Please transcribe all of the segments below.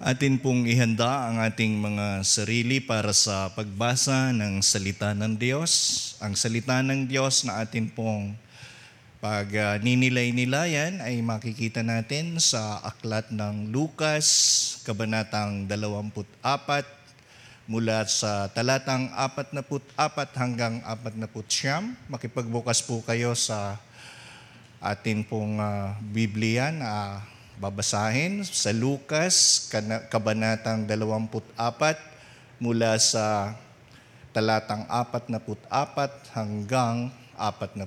Atin pong ihanda ang ating mga sarili para sa pagbasa ng salita ng Diyos. Ang salita ng Diyos na atin pong pag uh, ninilay-nilayan ay makikita natin sa aklat ng Lucas, kabanatang 24, mula sa talatang 44 hanggang 49. Makipagbukas po kayo sa atin pong uh, Biblia na babasahin sa Lucas, kabanatang 24, mula sa talatang 44 hanggang 49.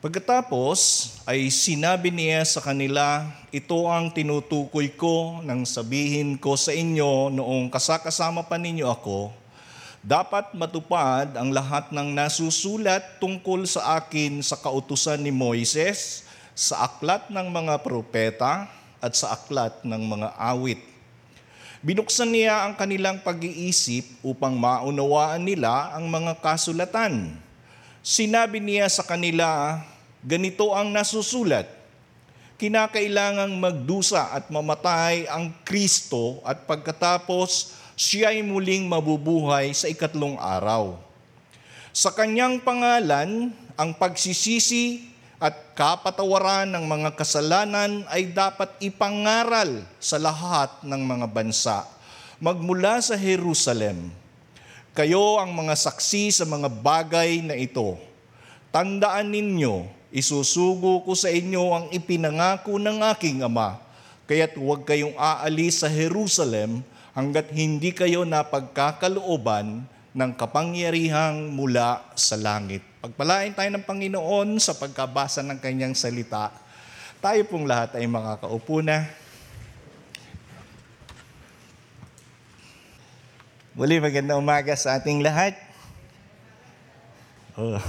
Pagkatapos ay sinabi niya sa kanila, ito ang tinutukoy ko nang sabihin ko sa inyo noong kasakasama pa ninyo ako, dapat matupad ang lahat ng nasusulat tungkol sa akin sa kautusan ni Moises, sa aklat ng mga propeta at sa aklat ng mga awit. Binuksan niya ang kanilang pag-iisip upang maunawaan nila ang mga kasulatan. Sinabi niya sa kanila, ganito ang nasusulat, kinakailangang magdusa at mamatay ang Kristo at pagkatapos siya ay muling mabubuhay sa ikatlong araw. Sa kanyang pangalan, ang pagsisisi at kapatawaran ng mga kasalanan ay dapat ipangaral sa lahat ng mga bansa, magmula sa Jerusalem. Kayo ang mga saksi sa mga bagay na ito. Tandaan ninyo, isusugo ko sa inyo ang ipinangako ng aking Ama, kaya't huwag kayong aalis sa Jerusalem hanggat hindi kayo napagkakalooban ng kapangyarihang mula sa langit. Pagpalain tayo ng Panginoon sa pagkabasa ng kanyang salita. Tayo pong lahat ay makakaupo na. Muli magandang umaga sa ating lahat. Oh.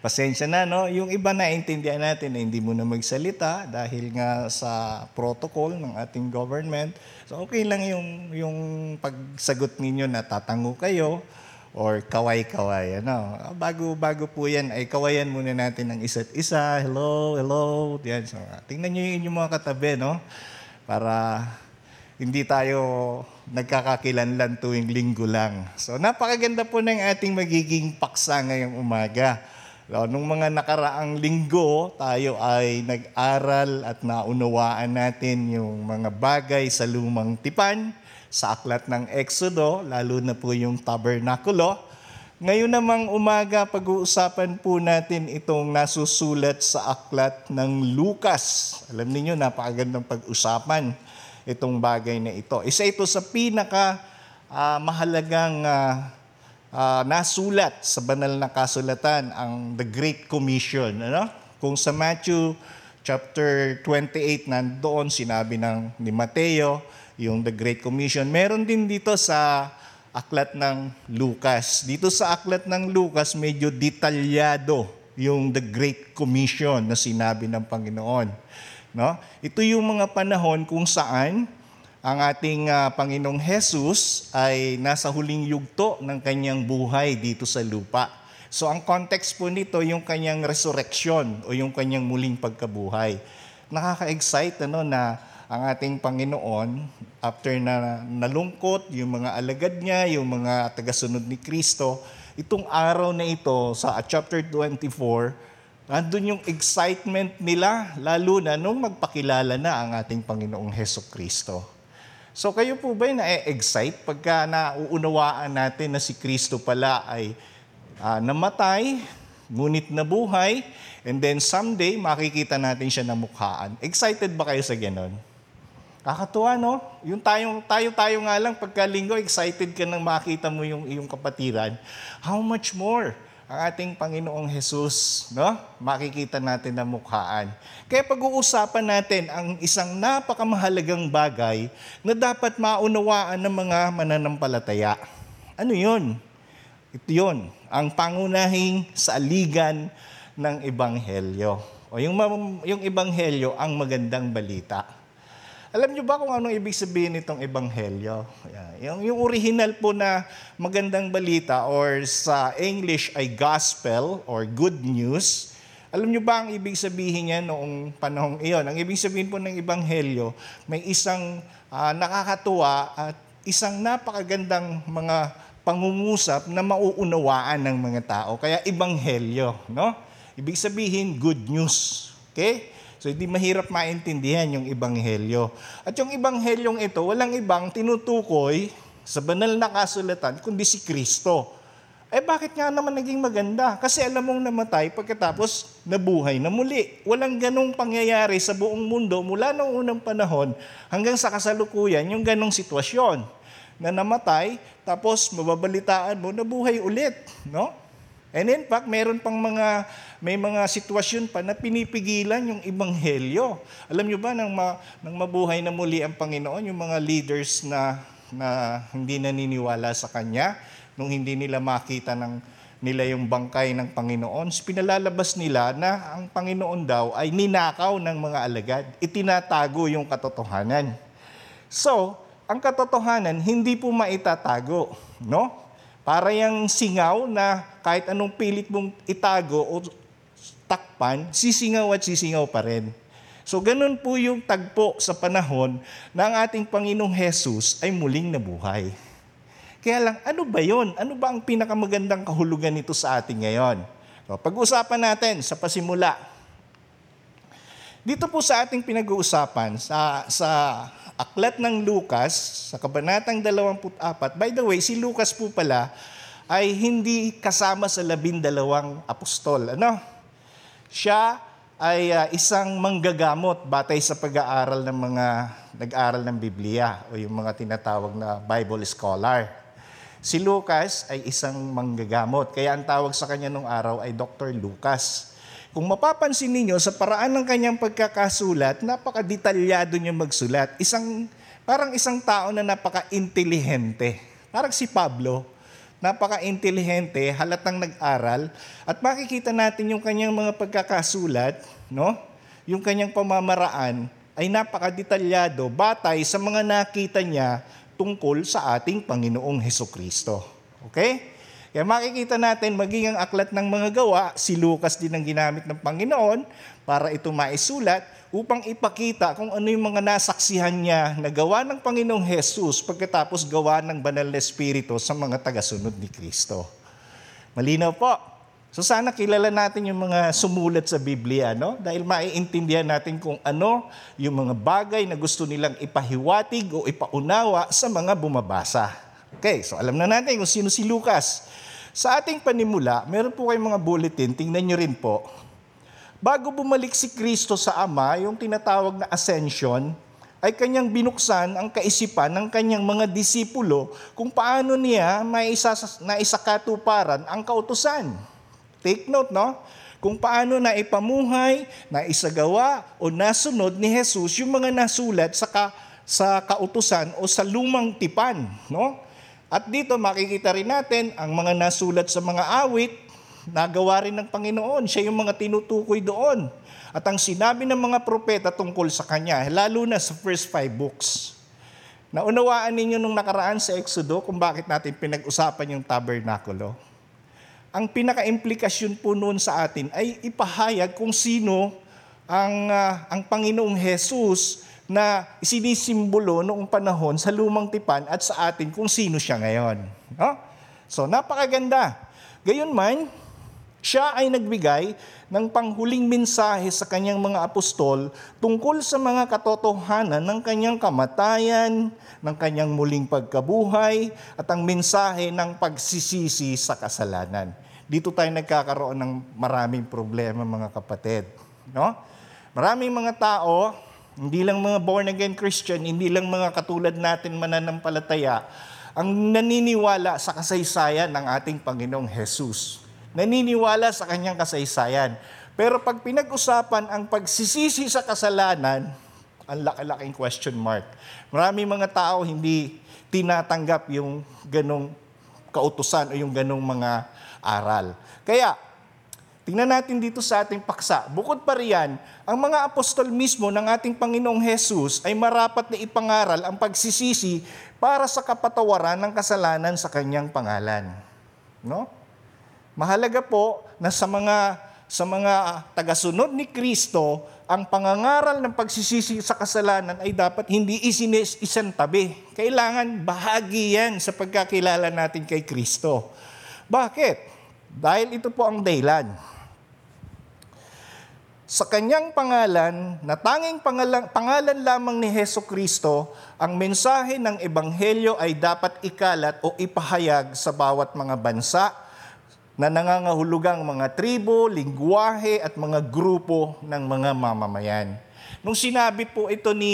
Pasensya na, no? Yung iba na intindihan natin na hindi mo na magsalita dahil nga sa protocol ng ating government. So okay lang yung, yung pagsagot ninyo na tatango kayo or kaway-kaway. Ano? Bago, bago po yan, ay kawayan muna natin ng isa't isa. Hello, hello. Yan. So, tingnan nyo yung mga katabi, no? Para hindi tayo nagkakakilanlan tuwing linggo lang. So napakaganda po ng ating magiging paksa ngayong umaga. So, nung mga nakaraang linggo, tayo ay nag-aral at naunawaan natin yung mga bagay sa lumang tipan, sa aklat ng Exodo, lalo na po yung tabernakulo. Ngayon namang umaga, pag-uusapan po natin itong nasusulat sa aklat ng Lucas. Alam niyo napakagandang pag-usapan itong bagay na ito. Isa ito sa pinaka uh, mahalagang uh, uh, nasulat sa banal na kasulatan ang the Great Commission. Ano? Kung sa Matthew chapter 28 nandoon sinabi ng ni Mateo yung the Great Commission. Meron din dito sa aklat ng Lucas. Dito sa aklat ng Lucas medyo detalyado yung the Great Commission na sinabi ng Panginoon. No? Ito yung mga panahon kung saan ang ating uh, Panginoong Hesus ay nasa huling yugto ng kanyang buhay dito sa lupa. So ang context po nito yung kanyang resurrection o yung kanyang muling pagkabuhay. Nakaka-excite ano na ang ating Panginoon after na nalungkot yung mga alagad niya, yung mga tagasunod ni Kristo, itong araw na ito sa chapter 24, nandun yung excitement nila, lalo na nung magpakilala na ang ating Panginoong Heso Kristo. So kayo po ba na-excite pagka nauunawaan natin na si Kristo pala ay uh, namatay, ngunit nabuhay, and then someday makikita natin siya na mukhaan. Excited ba kayo sa ganon? Kakatuwa, no? Yung tayong, tayo-tayo nga lang pagkalinggo, excited ka nang makita mo yung iyong kapatiran. How much more ang ating Panginoong Jesus, no? Makikita natin na mukhaan. Kaya pag-uusapan natin ang isang napakamahalagang bagay na dapat maunawaan ng mga mananampalataya. Ano yun? Ito yun, ang pangunahing saligan ng Ebanghelyo. O yung, yung Ebanghelyo, ang magandang balita. Alam niyo ba kung anong ibig sabihin nitong ebanghelyo? Yung, yung original po na magandang balita or sa English ay gospel or good news Alam nyo ba ang ibig sabihin niya noong panahong iyon? Ang ibig sabihin po ng Ebanghelyo, may isang uh, nakakatuwa at isang napakagandang mga pangungusap na mauunawaan ng mga tao. Kaya Ebanghelyo, no? Ibig sabihin, good news. Okay? So hindi mahirap maintindihan yung Ebanghelyo. At yung Ebanghelyong ito, walang ibang tinutukoy sa banal na kasulatan kundi si Kristo. Eh bakit nga naman naging maganda? Kasi alam mong namatay pagkatapos nabuhay na muli. Walang ganong pangyayari sa buong mundo mula noong unang panahon hanggang sa kasalukuyan yung ganong sitwasyon na namatay tapos mababalitaan mo nabuhay ulit, no? And in fact, meron pang mga may mga sitwasyon pa na pinipigilan yung ebanghelyo. Alam niyo ba nang, ma, nang mabuhay na muli ang Panginoon, yung mga leaders na na hindi naniniwala sa kanya, nung hindi nila makita ng nila yung bangkay ng Panginoon, pinalalabas nila na ang Panginoon daw ay ninakaw ng mga alagad. Itinatago yung katotohanan. So, ang katotohanan hindi po maitatago, no? Para yung singaw na kahit anong pilit mong itago o takpan, sisingaw at sisingaw pa rin. So ganun po yung tagpo sa panahon na ang ating Panginoong Hesus ay muling nabuhay. Kaya lang, ano ba yon? Ano ba ang pinakamagandang kahulugan nito sa ating ngayon? So, pag-usapan natin sa pasimula. Dito po sa ating pinag-uusapan, sa, sa aklat ng Lucas, sa kabanatang 24, by the way, si Lucas po pala ay hindi kasama sa labindalawang apostol. Ano? Siya ay uh, isang manggagamot batay sa pag-aaral ng mga nag-aaral ng Biblia o yung mga tinatawag na Bible scholar. Si Lucas ay isang manggagamot, kaya ang tawag sa kanya nung araw ay Dr. Lucas. Kung mapapansin ninyo, sa paraan ng kanyang pagkakasulat, napaka-detalyado niya magsulat. Isang, parang isang tao na napaka-intelihente. Parang si Pablo, napaka-intelihente, halatang nag-aral, at makikita natin yung kanyang mga pagkakasulat, no? yung kanyang pamamaraan, ay napaka-detalyado batay sa mga nakita niya tungkol sa ating Panginoong Heso Kristo. Okay? Kaya makikita natin, maging ang aklat ng mga gawa, si Lucas din ang ginamit ng Panginoon para ito maisulat upang ipakita kung ano yung mga nasaksihan niya na gawa ng Panginoong Jesus pagkatapos gawa ng banal na Espiritu sa mga tagasunod ni Kristo. Malinaw po. So sana kilala natin yung mga sumulat sa Biblia, no? Dahil maiintindihan natin kung ano yung mga bagay na gusto nilang ipahiwatig o ipaunawa sa mga bumabasa. Okay, so alam na natin kung sino si Lucas. Sa ating panimula, meron po kayong mga bulletin, tingnan nyo rin po. Bago bumalik si Kristo sa Ama, yung tinatawag na ascension, ay kanyang binuksan ang kaisipan ng kanyang mga disipulo kung paano niya maisa, naisakatuparan ang kautusan. Take note, no? Kung paano na ipamuhay, na isagawa o nasunod ni Jesus yung mga nasulat sa, ka, sa kautusan o sa lumang tipan, no? At dito makikita rin natin ang mga nasulat sa mga awit, nagawa rin ng Panginoon. Siya yung mga tinutukoy doon. At ang sinabi ng mga propeta tungkol sa Kanya, lalo na sa first five books. Naunawaan ninyo nung nakaraan sa Exodo kung bakit natin pinag-usapan yung tabernakulo ang pinaka-implikasyon po noon sa atin ay ipahayag kung sino ang, uh, ang Panginoong Jesus na sinisimbolo noong panahon sa lumang tipan at sa atin kung sino siya ngayon. No? So napakaganda. Gayon man, siya ay nagbigay ng panghuling mensahe sa kanyang mga apostol tungkol sa mga katotohanan ng kanyang kamatayan, ng kanyang muling pagkabuhay, at ang mensahe ng pagsisisi sa kasalanan. Dito tayo nagkakaroon ng maraming problema mga kapatid. No? Maraming mga tao, hindi lang mga born again Christian, hindi lang mga katulad natin mananampalataya, ang naniniwala sa kasaysayan ng ating Panginoong Jesus naniniwala sa kanyang kasaysayan. Pero pag pinag-usapan ang pagsisisi sa kasalanan, ang laki-laking question mark. Marami mga tao hindi tinatanggap yung ganong kautusan o yung ganong mga aral. Kaya, tingnan natin dito sa ating paksa. Bukod pa riyan, ang mga apostol mismo ng ating Panginoong Hesus ay marapat na ipangaral ang pagsisisi para sa kapatawaran ng kasalanan sa kanyang pangalan. No? Mahalaga po na sa mga sa mga tagasunod ni Kristo, ang pangangaral ng pagsisisi sa kasalanan ay dapat hindi isinis isang tabi. Kailangan bahagi yan sa pagkakilala natin kay Kristo. Bakit? Dahil ito po ang dahilan. Sa kanyang pangalan, na tanging pangalan, pangalan lamang ni Heso Kristo, ang mensahe ng Ebanghelyo ay dapat ikalat o ipahayag sa bawat mga bansa, na nangangahulugang mga tribo, lingwahe at mga grupo ng mga mamamayan. Nung sinabi po ito ni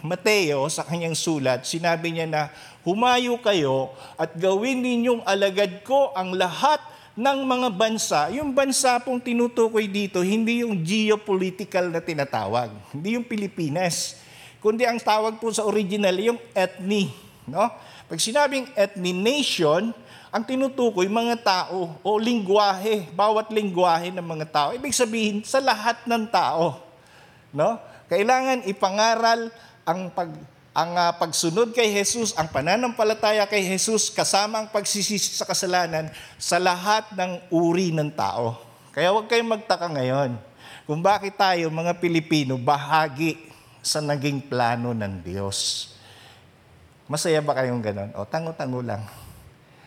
Mateo sa kanyang sulat, sinabi niya na humayo kayo at gawin ninyong alagad ko ang lahat ng mga bansa. Yung bansa pong tinutukoy dito, hindi yung geopolitical na tinatawag, hindi yung Pilipinas, kundi ang tawag po sa original yung ethnic. No? Pag sinabing ethnic nation, ang tinutukoy mga tao o lingwahe, bawat lingwahe ng mga tao. Ibig sabihin, sa lahat ng tao. No? Kailangan ipangaral ang pag ang uh, pagsunod kay Jesus, ang pananampalataya kay Jesus kasama ang pagsisisi sa kasalanan sa lahat ng uri ng tao. Kaya huwag kayong magtaka ngayon kung bakit tayo mga Pilipino bahagi sa naging plano ng Diyos. Masaya ba kayong ganon? O tango-tango lang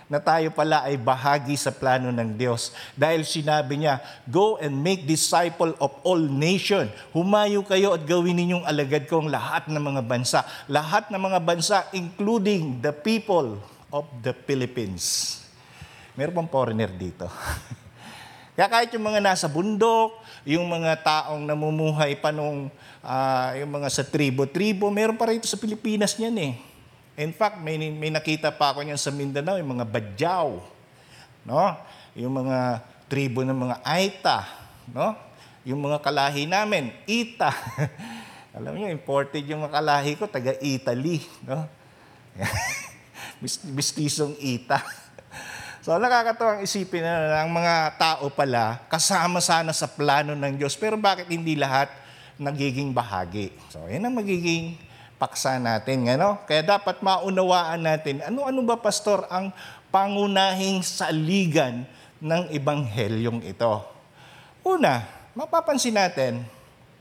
na tayo pala ay bahagi sa plano ng Diyos. Dahil sinabi niya, Go and make disciple of all nation. Humayo kayo at gawin ninyong alagad ko ang lahat ng mga bansa. Lahat ng mga bansa, including the people of the Philippines. Meron pang foreigner dito. Kaya kahit yung mga nasa bundok, yung mga taong namumuhay pa nung, uh, yung mga sa tribo-tribo, meron pa rito sa Pilipinas niyan eh In fact, may, may nakita pa ako niyan sa Mindanao, yung mga Badyaw, no? yung mga tribo ng mga Aita, no? yung mga kalahi namin, Ita. Alam niyo, imported yung mga kalahi ko, taga Italy. No? Bistisong Ita. So nakakatuwang isipin na ang mga tao pala kasama sana sa plano ng Diyos. Pero bakit hindi lahat nagiging bahagi? So yan ang magiging paksa natin. Ano? Kaya dapat maunawaan natin, ano-ano ba, Pastor, ang pangunahing saligan ng Ebanghelyong ito? Una, mapapansin natin,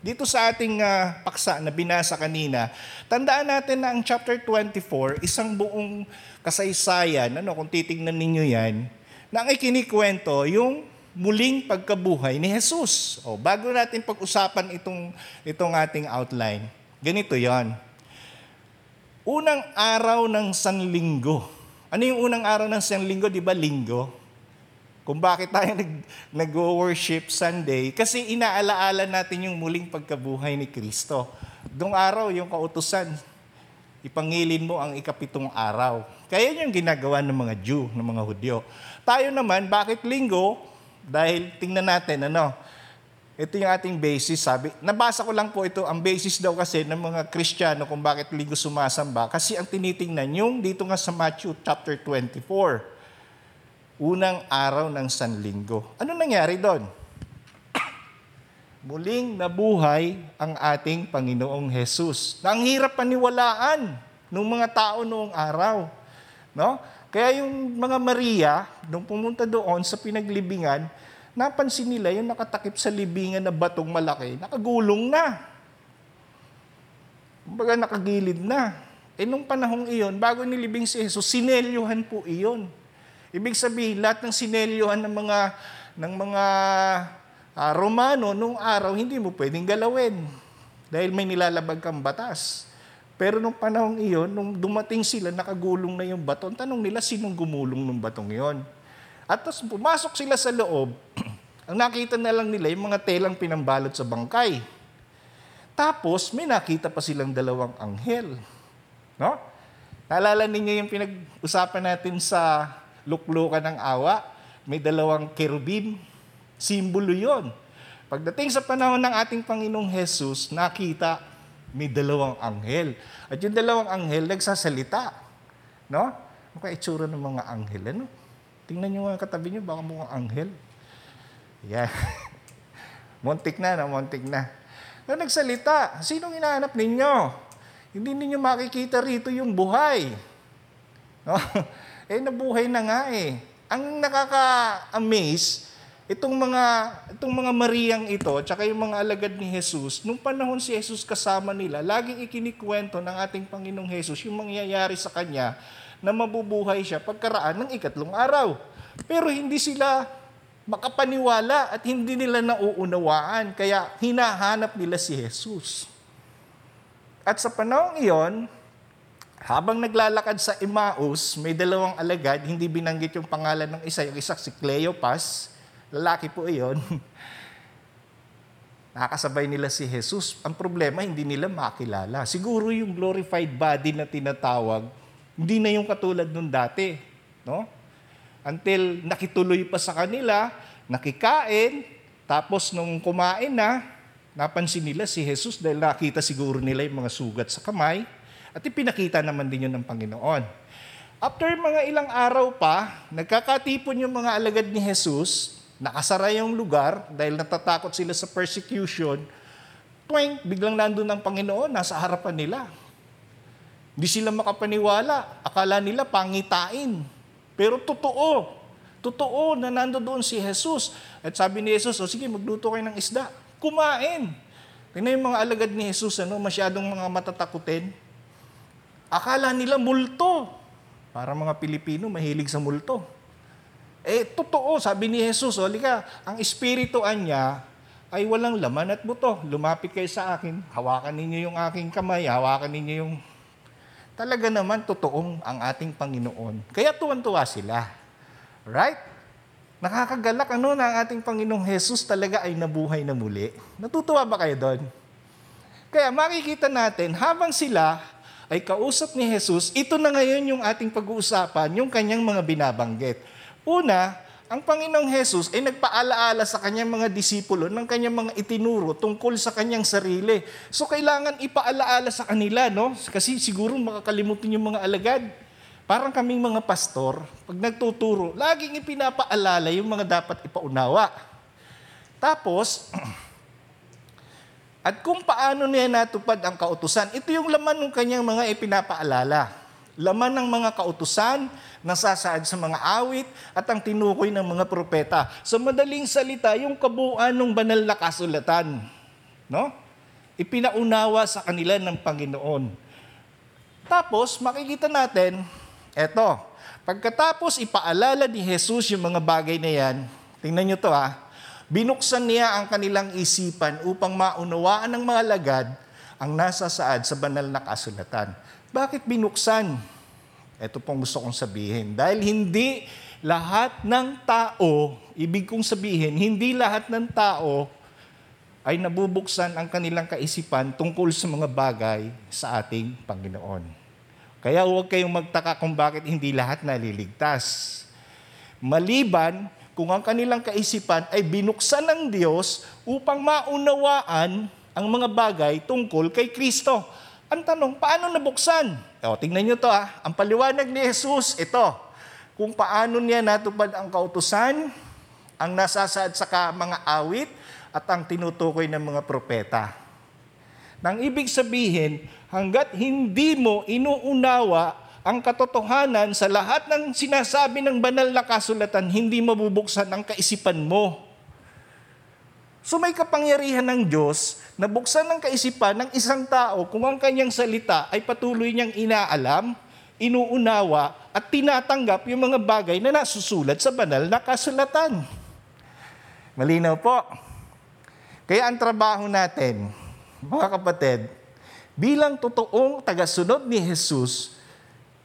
dito sa ating uh, paksa na binasa kanina, tandaan natin na ang chapter 24, isang buong kasaysayan, ano, kung titingnan ninyo yan, na ang ikinikwento, yung muling pagkabuhay ni Jesus. O, bago natin pag-usapan itong, itong ating outline, ganito yon Unang araw ng Sanlinggo. Ano yung unang araw ng Sanlinggo? Di ba linggo? Kung bakit tayo nag, nag-worship Sunday, kasi inaalaala natin yung muling pagkabuhay ni Kristo. Doong araw, yung kautusan, ipangilin mo ang ikapitong araw. Kaya yung ginagawa ng mga Jew, ng mga Hudyo. Tayo naman, bakit linggo? Dahil tingnan natin, ano, ito yung ating basis, sabi. Nabasa ko lang po ito, ang basis daw kasi ng mga Kristiyano kung bakit linggo sumasamba. Kasi ang tinitingnan yung dito nga sa Matthew chapter 24, unang araw ng Sanlinggo. Ano nangyari doon? Muling nabuhay ang ating Panginoong Jesus. Na hirap paniwalaan ng mga tao noong araw. No? Kaya yung mga Maria, nung pumunta doon sa pinaglibingan, napansin nila yung nakatakip sa libingan na batong malaki, nakagulong na. Kumbaga nakagilid na. E nung panahong iyon, bago nilibing si Jesus, sinelyuhan po iyon. Ibig sabihin, lahat ng sinelyuhan ng mga, ng mga uh, Romano nung araw, hindi mo pwedeng galawin. Dahil may nilalabag kang batas. Pero nung panahong iyon, nung dumating sila, nakagulong na yung baton, tanong nila, sinong gumulong ng batong iyon? At tapos pumasok sila sa loob, ang nakita na lang nila yung mga telang pinambalot sa bangkay. Tapos may nakita pa silang dalawang anghel. No? Naalala ninyo yung pinag-usapan natin sa luklukan ng awa? May dalawang kerubim. Simbolo yon. Pagdating sa panahon ng ating Panginoong Jesus, nakita may dalawang anghel. At yung dalawang anghel nagsasalita. No? Kaya itsura ng mga anghel? Ano? Tingnan nyo nga katabi nyo, baka mukhang anghel. Yan. montik na, no? montik na. Na nagsalita, sinong hinahanap ninyo? Hindi ninyo makikita rito yung buhay. No? eh, nabuhay na nga eh. Ang nakaka-amaze, itong mga itong mga Mariang ito, tsaka yung mga alagad ni Jesus, nung panahon si Jesus kasama nila, laging ikinikwento ng ating Panginoong Jesus yung mangyayari sa kanya na mabubuhay siya pagkaraan ng ikatlong araw. Pero hindi sila makapaniwala at hindi nila nauunawaan, kaya hinahanap nila si Jesus. At sa panahon iyon, habang naglalakad sa Emmaus, may dalawang alagad, hindi binanggit yung pangalan ng isa, yung isa si Cleopas, lalaki po iyon. Nakakasabay nila si Jesus. Ang problema, hindi nila makilala. Siguro yung glorified body na tinatawag, hindi na yung katulad nung dati. No? Until nakituloy pa sa kanila, nakikain, tapos nung kumain na, napansin nila si Jesus dahil nakita siguro nila yung mga sugat sa kamay at ipinakita naman din yun ng Panginoon. After mga ilang araw pa, nagkakatipon yung mga alagad ni Jesus, nakasara yung lugar dahil natatakot sila sa persecution, tuwing biglang nandun ang Panginoon, nasa harapan nila. Hindi sila makapaniwala. Akala nila pangitain. Pero totoo. Totoo na nandoon si Jesus. At sabi ni Jesus, o sige, magluto kayo ng isda kumain. Tingnan yung mga alagad ni Jesus, ano, masyadong mga matatakutin. Akala nila multo. Para mga Pilipino, mahilig sa multo. Eh, totoo, sabi ni Jesus, o ka, ang espirituan niya ay walang laman at buto. Lumapit kayo sa akin, hawakan ninyo yung aking kamay, hawakan ninyo yung... Talaga naman, totoong ang ating Panginoon. Kaya tuwan-tuwa sila. Right? Nakakagalak ano na ang ating Panginoong Jesus talaga ay nabuhay na muli. Natutuwa ba kayo doon? Kaya makikita natin, habang sila ay kausap ni Jesus, ito na ngayon yung ating pag-uusapan, yung kanyang mga binabanggit. Una, ang Panginoong Jesus ay nagpaalaala sa kanyang mga disipulo ng kanyang mga itinuro tungkol sa kanyang sarili. So kailangan ipaalaala sa kanila, no? Kasi siguro makakalimutin yung mga alagad. Parang kaming mga pastor, pag nagtuturo, laging ipinapaalala yung mga dapat ipaunawa. Tapos, at kung paano niya natupad ang kautusan, ito yung laman ng kanyang mga ipinapaalala. Laman ng mga kautusan, nasasaad sa mga awit, at ang tinukoy ng mga propeta. Sa madaling salita, yung kabuuan ng banal na kasulatan. No? Ipinaunawa sa kanila ng Panginoon. Tapos, makikita natin, Eto, pagkatapos ipaalala ni Jesus yung mga bagay na yan, tingnan nyo to ha, binuksan niya ang kanilang isipan upang maunawaan ng mga lagad ang nasa saad sa banal na kasulatan. Bakit binuksan? Ito pong gusto kong sabihin. Dahil hindi lahat ng tao, ibig kong sabihin, hindi lahat ng tao ay nabubuksan ang kanilang kaisipan tungkol sa mga bagay sa ating Panginoon. Kaya huwag kayong magtaka kung bakit hindi lahat naliligtas. Maliban kung ang kanilang kaisipan ay binuksan ng Diyos upang maunawaan ang mga bagay tungkol kay Kristo. Ang tanong, paano nabuksan? O, tingnan nyo to ha. Ang paliwanag ni Jesus, ito. Kung paano niya natupad ang kautusan, ang nasasaad sa mga awit, at ang tinutukoy ng mga propeta. Nang ibig sabihin, hanggat hindi mo inuunawa ang katotohanan sa lahat ng sinasabi ng banal na kasulatan, hindi mabubuksan ang kaisipan mo. So may kapangyarihan ng Diyos na buksan ng kaisipan ng isang tao kung ang kanyang salita ay patuloy niyang inaalam, inuunawa, at tinatanggap yung mga bagay na nasusulat sa banal na kasulatan. Malinaw po. Kaya ang trabaho natin, mga kapatid, bilang totoong tagasunod ni Jesus,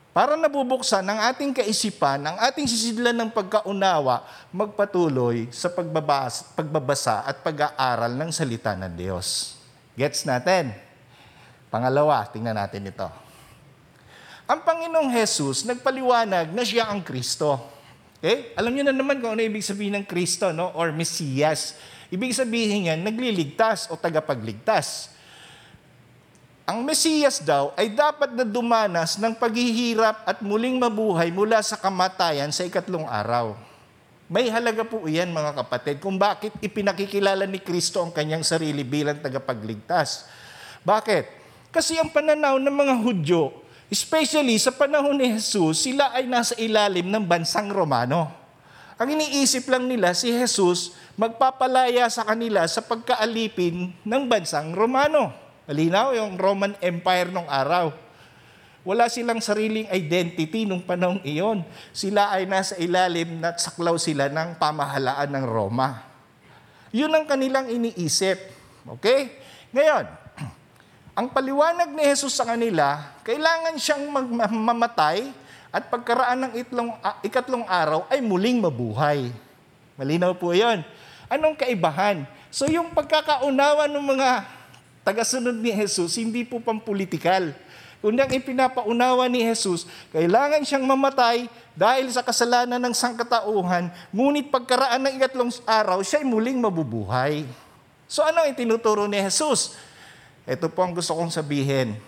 para nabubuksan ang ating kaisipan, ang ating sisidlan ng pagkaunawa, magpatuloy sa pagbabasa, pagbabasa at pag-aaral ng salita ng Diyos. Gets natin? Pangalawa, tingnan natin ito. Ang Panginoong Jesus nagpaliwanag na siya ang Kristo. Okay? Alam niyo na naman kung ano ibig sabihin ng Kristo, no? Or Mesiyas. Ibig sabihin yan, nagliligtas o tagapagligtas. Ang Mesiyas daw ay dapat na dumanas ng paghihirap at muling mabuhay mula sa kamatayan sa ikatlong araw. May halaga po iyan mga kapatid kung bakit ipinakikilala ni Kristo ang kanyang sarili bilang tagapagligtas. Bakit? Kasi ang pananaw ng mga Hudyo, especially sa panahon ni Jesus, sila ay nasa ilalim ng bansang Romano. Ang iniisip lang nila si Jesus magpapalaya sa kanila sa pagkaalipin ng bansang Romano. Malinaw yung Roman Empire nung araw. Wala silang sariling identity nung panahong iyon. Sila ay nasa ilalim at saklaw sila ng pamahalaan ng Roma. Yun ang kanilang iniisip. Okay? Ngayon, ang paliwanag ni Jesus sa kanila, kailangan siyang mamatay at pagkaraan ng itlong, uh, ikatlong araw ay muling mabuhay. Malinaw po yon. Anong kaibahan? So yung pagkakaunawa ng mga tagasunod ni Jesus, hindi po pampolitikal. Kundi ang ipinapaunawa ni Jesus, kailangan siyang mamatay dahil sa kasalanan ng sangkatauhan, ngunit pagkaraan ng ikatlong araw, siya ay muling mabubuhay. So ano ang itinuturo ni Jesus? Ito po ang gusto kong sabihin.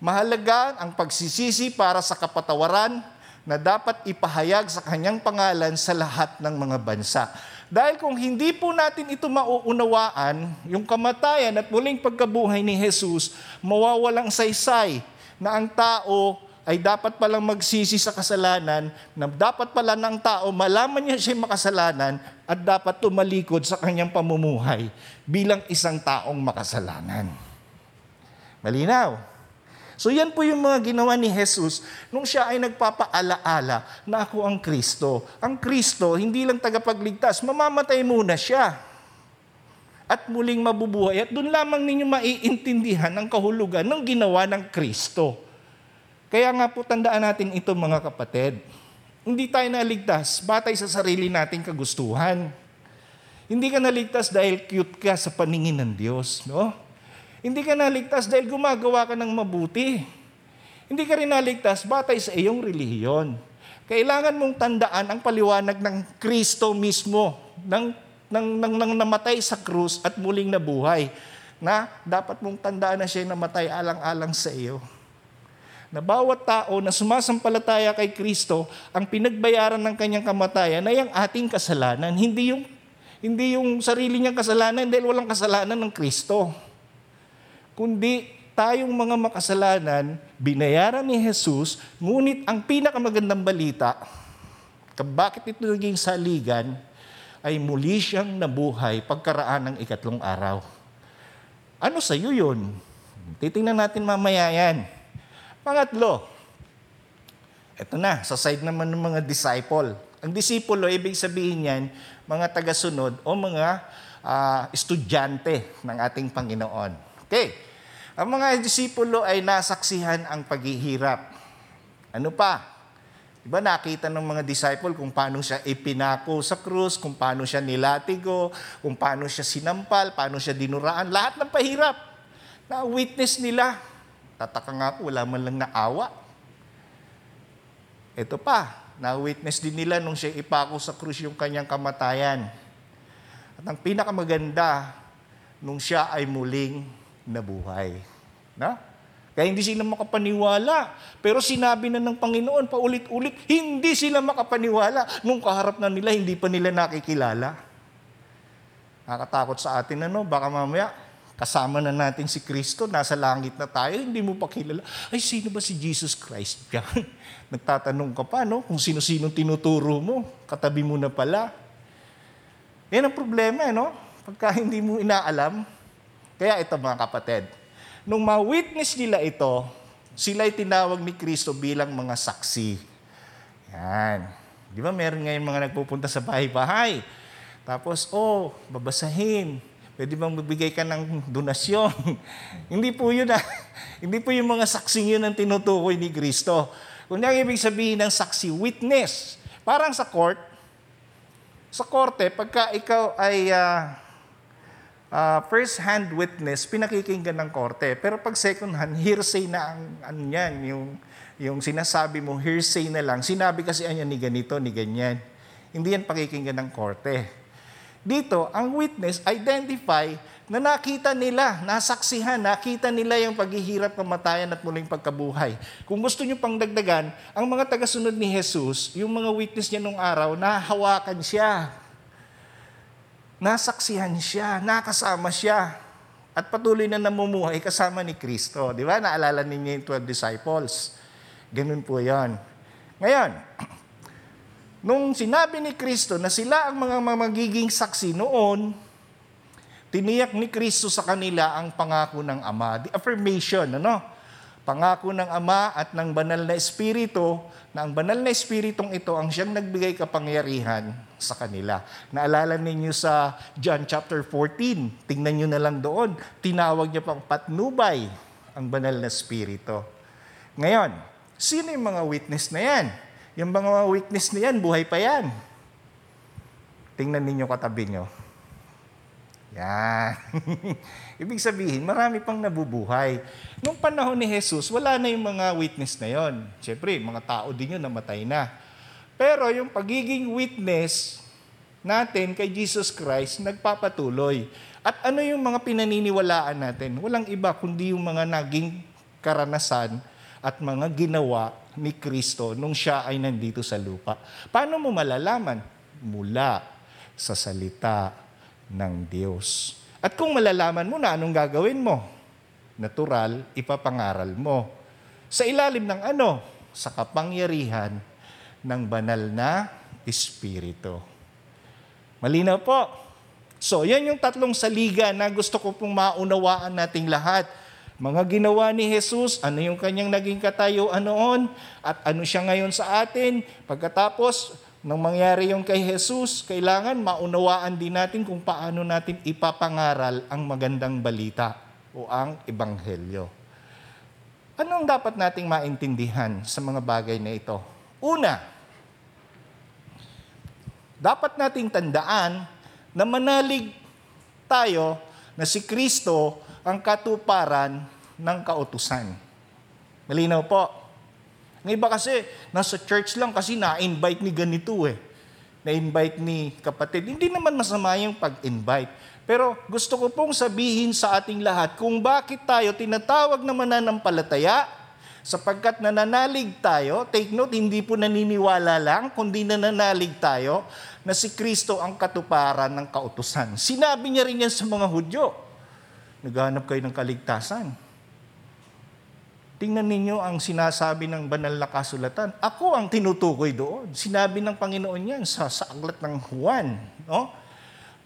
Mahalaga ang pagsisisi para sa kapatawaran na dapat ipahayag sa kanyang pangalan sa lahat ng mga bansa. Dahil kung hindi po natin ito mauunawaan, yung kamatayan at muling pagkabuhay ni Jesus, mawawalang saysay na ang tao ay dapat palang magsisi sa kasalanan, na dapat pala ng tao malaman niya siya makasalanan at dapat tumalikod sa kanyang pamumuhay bilang isang taong makasalanan. Malinaw. So yan po yung mga ginawa ni Jesus nung siya ay nagpapaalaala na ako ang Kristo. Ang Kristo, hindi lang tagapagligtas, mamamatay muna siya at muling mabubuhay. At doon lamang ninyo maiintindihan ang kahulugan ng ginawa ng Kristo. Kaya nga po tandaan natin ito mga kapatid. Hindi tayo naligtas batay sa sarili nating kagustuhan. Hindi ka naligtas dahil cute ka sa paningin ng Diyos. No? Hindi ka naligtas dahil gumagawa ka ng mabuti. Hindi ka rin naligtas batay sa iyong relihiyon. Kailangan mong tandaan ang paliwanag ng Kristo mismo, ng nang, nang, nang namatay sa krus at muling nabuhay, na dapat mong tandaan na siya namatay alang-alang sa iyo. Na bawat tao na sumasampalataya kay Kristo, ang pinagbayaran ng kanyang kamatayan ay ang ating kasalanan, hindi yung hindi yung sarili niyang kasalanan dahil walang kasalanan ng Kristo. Kundi tayong mga makasalanan, binayaran ni Jesus, ngunit ang pinakamagandang balita, bakit ito naging saligan, ay muli siyang nabuhay pagkaraan ng ikatlong araw. Ano sa iyo yun? Titingnan natin mamaya yan. Pangatlo, eto na, sa side naman ng mga disciple. Ang disipulo, ibig sabihin yan, mga tagasunod o mga uh, estudyante ng ating Panginoon. Okay. Ang mga disipulo ay nasaksihan ang paghihirap. Ano pa? Diba nakita ng mga disciple kung paano siya ipinako sa krus, kung paano siya nilatigo, kung paano siya sinampal, paano siya dinuraan, lahat ng pahirap. Na witness nila. Tataka nga ako, wala man lang naawa. Ito pa, na-witness din nila nung siya ipako sa krus yung kanyang kamatayan. At ang pinakamaganda, nung siya ay muling nabuhay. Na? Kaya hindi sila makapaniwala. Pero sinabi na ng Panginoon paulit-ulit, hindi sila makapaniwala. Nung kaharap na nila, hindi pa nila nakikilala. Nakakatakot sa atin, ano? Baka mamaya, kasama na natin si Kristo, nasa langit na tayo, hindi mo pa kilala. Ay, sino ba si Jesus Christ? Nagtatanong ka pa, no? Kung sino-sino tinuturo mo, katabi mo na pala. Yan ang problema, no? Pagka hindi mo inaalam. Kaya ito mga kapatid, Nung ma-witness nila ito, sila ay tinawag ni Kristo bilang mga saksi. Yan. Di ba meron ngayon mga nagpupunta sa bahay-bahay? Tapos, oh, babasahin. Pwede bang magbigay ka ng donasyon? Hindi po yun ah. Hindi po yung mga saksing yun ang tinutukoy ni Kristo. Kung ang ibig sabihin ng saksi, witness. Parang sa court, sa korte, pagka ikaw ay uh, uh, first-hand witness, pinakikinggan ng korte. Pero pag second-hand, hearsay na ang ano yan, yung, yung sinasabi mo, hearsay na lang. Sinabi kasi anya ni ganito, ni ganyan. Hindi yan pakikinggan ng korte. Dito, ang witness identify na nakita nila, nasaksihan, nakita nila yung paghihirap, kamatayan at muling pagkabuhay. Kung gusto nyo pang dagdagan, ang mga tagasunod ni Jesus, yung mga witness niya nung araw, nahawakan siya nasaksihan siya, nakasama siya, at patuloy na namumuhay kasama ni Kristo. Di ba? Naalala ninyo yung 12 disciples. Ganun po yan. Ngayon, nung sinabi ni Kristo na sila ang mga magiging saksi noon, tiniyak ni Kristo sa kanila ang pangako ng Ama. The affirmation, ano? Pangako ng Ama at ng banal na Espiritu na ang banal na Espiritong ito ang siyang nagbigay kapangyarihan sa kanila. Naalala ninyo sa John chapter 14, tingnan nyo na lang doon, tinawag niya pang patnubay ang banal na Espiritu. Ngayon, sino yung mga witness na yan? Yung mga witness na yan, buhay pa yan. Tingnan ninyo katabi nyo. Yan. Ibig sabihin, marami pang nabubuhay. Nung panahon ni Jesus, wala na yung mga witness na yon. Siyempre, mga tao din yun namatay na. Pero yung pagiging witness natin kay Jesus Christ, nagpapatuloy. At ano yung mga pinaniniwalaan natin? Walang iba kundi yung mga naging karanasan at mga ginawa ni Kristo nung siya ay nandito sa lupa. Paano mo malalaman? Mula sa salita ng Diyos. At kung malalaman mo na anong gagawin mo, natural, ipapangaral mo. Sa ilalim ng ano? Sa kapangyarihan ng banal na Espiritu. Malinaw po. So, yan yung tatlong saliga na gusto ko pong maunawaan nating lahat mga ginawa ni Jesus, ano yung kanyang naging katayuan noon, at ano siya ngayon sa atin. Pagkatapos, nang mangyari yung kay Jesus, kailangan maunawaan din natin kung paano natin ipapangaral ang magandang balita o ang ebanghelyo. Ano ang dapat nating maintindihan sa mga bagay na ito? Una, dapat nating tandaan na manalig tayo na si Kristo ang katuparan ng kautusan. Malinaw po. Ng iba kasi, nasa church lang kasi na-invite ni ganito eh. Na-invite ni kapatid. Hindi naman masama yung pag-invite. Pero gusto ko pong sabihin sa ating lahat kung bakit tayo tinatawag na mananampalataya, sapagkat nananalig tayo, take note, hindi po naniniwala lang, kundi nananalig tayo na si Kristo ang katuparan ng kautusan. Sinabi niya rin yan sa mga Hudyo. Naghanap kayo ng kaligtasan. Tingnan ninyo ang sinasabi ng banal na kasulatan. Ako ang tinutukoy doon. Sinabi ng Panginoon yan sa, sa aklat ng Juan. No?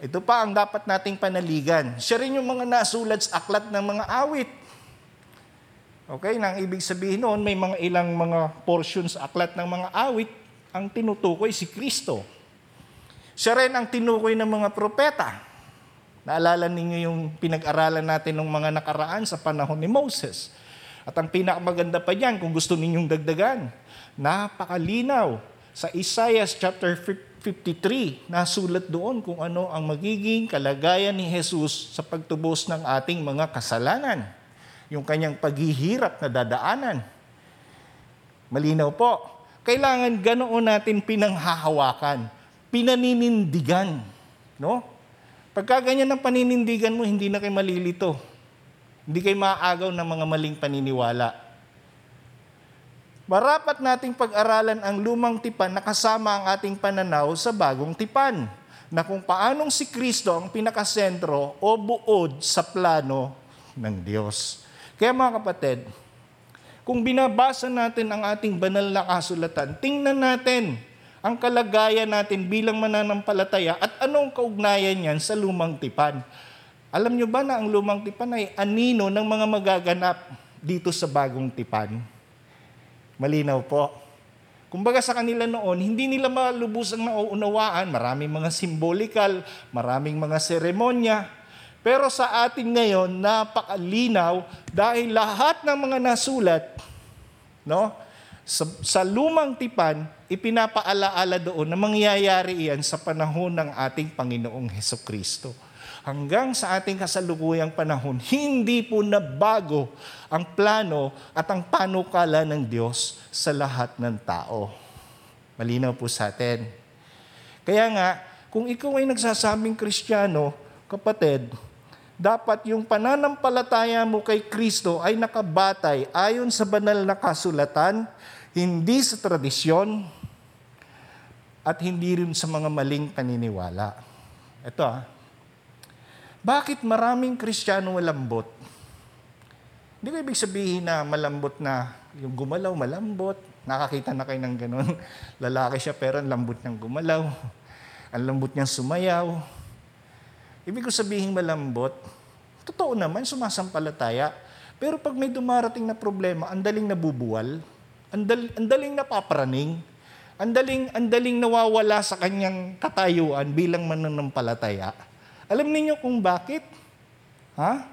Ito pa ang dapat nating panaligan. Siya rin yung mga nasulat sa aklat ng mga awit. Okay, nang ibig sabihin noon, may mga ilang mga portions sa aklat ng mga awit ang tinutukoy si Kristo. Siya rin ang tinukoy ng mga propeta. Naalala ninyo yung pinag-aralan natin ng mga nakaraan sa panahon ni Moses. At ang pinakamaganda pa diyan, kung gusto ninyong dagdagan, napakalinaw sa Isaiah chapter 53, nasulat doon kung ano ang magiging kalagayan ni Jesus sa pagtubos ng ating mga kasalanan. Yung kanyang paghihirap na dadaanan. Malinaw po. Kailangan ganoon natin pinanghahawakan, pinaninindigan. No? Pagka ganyan ang paninindigan mo, hindi na kayo malilito. Hindi kayo maaagaw ng mga maling paniniwala. Marapat nating pag-aralan ang lumang tipan na kasama ang ating pananaw sa bagong tipan na kung paanong si Kristo ang pinakasentro o buod sa plano ng Diyos. Kaya mga kapatid, kung binabasa natin ang ating banal na kasulatan, tingnan natin ang kalagayan natin bilang mananampalataya at anong kaugnayan niyan sa lumang tipan. Alam nyo ba na ang lumang tipan ay anino ng mga magaganap dito sa bagong tipan? Malinaw po. Kumbaga sa kanila noon, hindi nila malubusang nauunawaan. Maraming mga simbolikal, maraming mga seremonya. Pero sa atin ngayon, napakalinaw dahil lahat ng mga nasulat, no, sa, sa lumang tipan, ipinapaalaala doon na mangyayari iyan sa panahon ng ating Panginoong Heso Kristo. Hanggang sa ating kasalukuyang panahon, hindi po nabago ang plano at ang panukala ng Diyos sa lahat ng tao. Malinaw po sa atin. Kaya nga, kung ikaw ay nagsasabing Kristiyano, kapatid, dapat yung pananampalataya mo kay Kristo ay nakabatay ayon sa banal na kasulatan, hindi sa tradisyon, at hindi rin sa mga maling paniniwala. Ito ah, bakit maraming Kristiyano malambot? Hindi ko ibig sabihin na malambot na yung gumalaw, malambot. Nakakita na kayo ng ganun. Lalaki siya pero ang lambot niyang gumalaw. Ang lambot niyang sumayaw. Ibig ko sabihin malambot, totoo naman, sumasampalataya. Pero pag may dumarating na problema, ang daling nabubuwal, ang, dal, ang daling napaparaning, ang daling, ang daling nawawala sa kanyang katayuan bilang mananampalataya. Alam niyo kung bakit? Ha?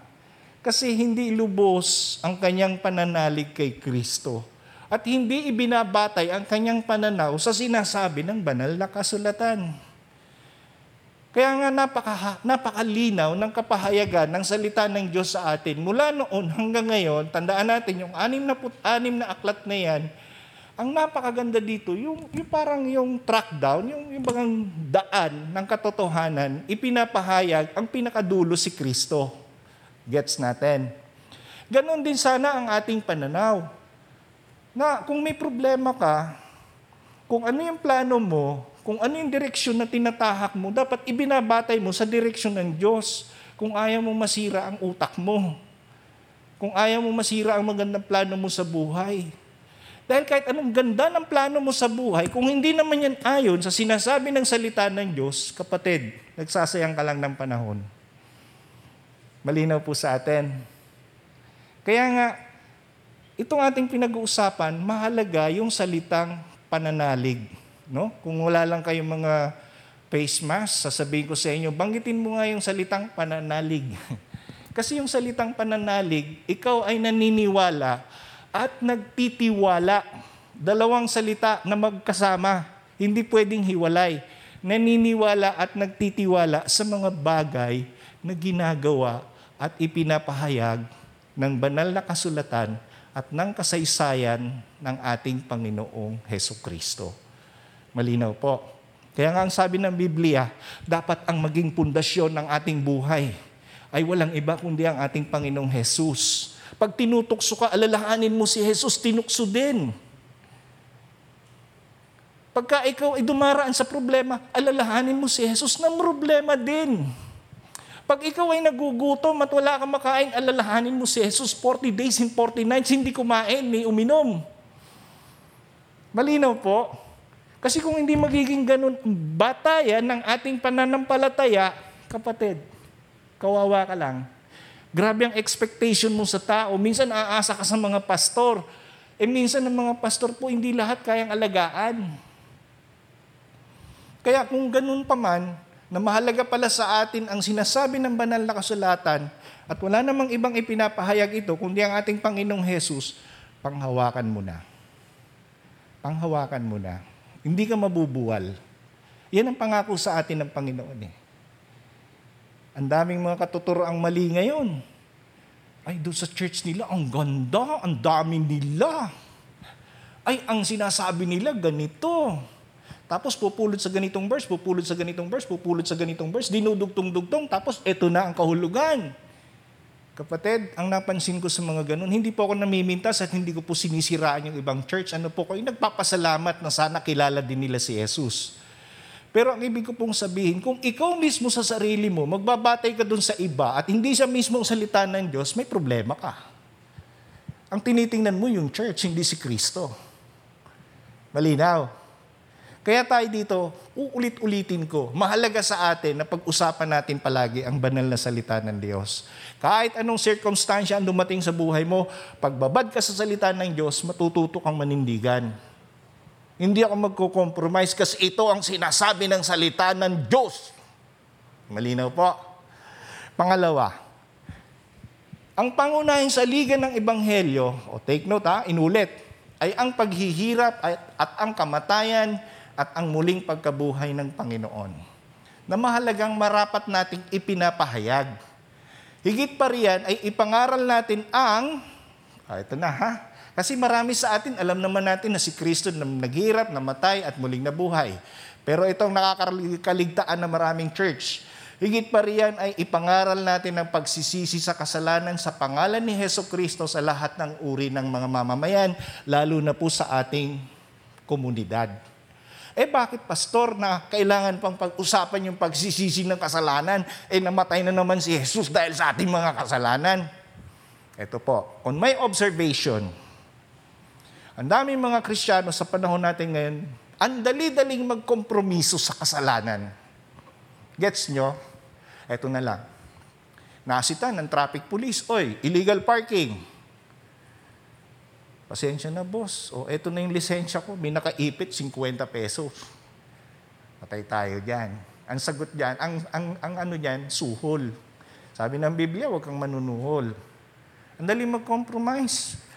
Kasi hindi lubos ang kanyang pananalig kay Kristo. At hindi ibinabatay ang kanyang pananaw sa sinasabi ng banal na kasulatan. Kaya nga napaka, napakalinaw ng kapahayagan ng salita ng Diyos sa atin. Mula noon hanggang ngayon, tandaan natin yung anim na, put, anim na aklat na yan, ang napakaganda dito, yung, yung parang yung track down, yung, yung bagang daan ng katotohanan, ipinapahayag ang pinakadulo si Kristo. Gets natin? Ganon din sana ang ating pananaw. Na kung may problema ka, kung ano yung plano mo, kung ano yung direksyon na tinatahak mo, dapat ibinabatay mo sa direksyon ng Diyos. Kung ayaw mo masira ang utak mo. Kung ayaw mo masira ang magandang plano mo sa buhay. Dahil kahit anong ganda ng plano mo sa buhay, kung hindi naman yan ayon sa sinasabi ng salita ng Diyos, kapatid, nagsasayang ka lang ng panahon. Malinaw po sa atin. Kaya nga, itong ating pinag-uusapan, mahalaga yung salitang pananalig. No? Kung wala lang kayong mga face mask, sasabihin ko sa inyo, banggitin mo nga yung salitang pananalig. Kasi yung salitang pananalig, ikaw ay naniniwala at nagtitiwala. Dalawang salita na magkasama, hindi pwedeng hiwalay. Naniniwala at nagtitiwala sa mga bagay na ginagawa at ipinapahayag ng banal na kasulatan at ng kasaysayan ng ating Panginoong Heso Kristo. Malinaw po. Kaya nga ang sabi ng Biblia, dapat ang maging pundasyon ng ating buhay ay walang iba kundi ang ating Panginoong Jesus. Pag tinutukso ka, alalahanin mo si Jesus, tinukso din. Pagka ikaw ay dumaraan sa problema, alalahanin mo si Jesus na problema din. Pag ikaw ay nagugutom at wala kang makain, alalahanin mo si Jesus 40 days and 40 nights, hindi kumain, ni uminom. Malinaw po. Kasi kung hindi magiging ganun, batayan ng ating pananampalataya, kapatid, kawawa ka lang. Grabe ang expectation mo sa tao. Minsan aasa ka sa mga pastor. Eh minsan ang mga pastor po, hindi lahat kayang alagaan. Kaya kung ganun pa man, na mahalaga pala sa atin ang sinasabi ng banal na kasulatan at wala namang ibang ipinapahayag ito kundi ang ating Panginoong Hesus, panghawakan mo na. Panghawakan mo na. Hindi ka mabubuwal. Yan ang pangako sa atin ng Panginoon eh. Ang daming mga katuturo ang mali ngayon. Ay, doon sa church nila, ang ganda, ang dami nila. Ay, ang sinasabi nila, ganito. Tapos pupulot sa ganitong verse, pupulot sa ganitong verse, pupulot sa ganitong verse, dinudugtong-dugtong, tapos eto na ang kahulugan. Kapatid, ang napansin ko sa mga ganun, hindi po ako namimintas at hindi ko po sinisiraan yung ibang church. Ano po ko, nagpapasalamat na sana kilala din nila si Jesus. Pero ang ibig ko pong sabihin, kung ikaw mismo sa sarili mo, magbabatay ka dun sa iba at hindi siya mismo salita ng Diyos, may problema ka. Ang tinitingnan mo yung church, hindi si Kristo. Malinaw. Kaya tayo dito, uulit-ulitin ko, mahalaga sa atin na pag-usapan natin palagi ang banal na salita ng Diyos. Kahit anong circumstansya ang dumating sa buhay mo, pagbabad ka sa salita ng Diyos, matututo kang manindigan. Hindi ako magko-compromise kasi ito ang sinasabi ng salita ng Diyos. Malinaw po. Pangalawa, ang pangunahing saligan ng Ebanghelyo, o take note ha, inulit, ay ang paghihirap at, at ang kamatayan at ang muling pagkabuhay ng Panginoon na mahalagang marapat nating ipinapahayag. Higit pa riyan ay ipangaral natin ang, ah, ito na ha, kasi marami sa atin, alam naman natin na si Kristo na naghirap, namatay at muling nabuhay. Pero itong nakakaligtaan na maraming church. Higit pa riyan ay ipangaral natin ang pagsisisi sa kasalanan sa pangalan ni Heso Kristo sa lahat ng uri ng mga mamamayan, lalo na po sa ating komunidad. Eh bakit pastor na kailangan pang pag-usapan yung pagsisisi ng kasalanan? Eh namatay na naman si Jesus dahil sa ating mga kasalanan. Ito po, on my observation, ang daming mga Kristiyano sa panahon natin ngayon, ang dali-daling magkompromiso sa kasalanan. Gets nyo? Ito na lang. Nasita ng traffic police, oy, illegal parking. Pasensya na, boss. O, eto na yung lisensya ko. May nakaipit, 50 pesos. Patay tayo dyan. Ang sagot dyan, ang, ang, ang ano dyan, suhol. Sabi ng Biblia, huwag kang manunuhol. Ang dali mag-compromise.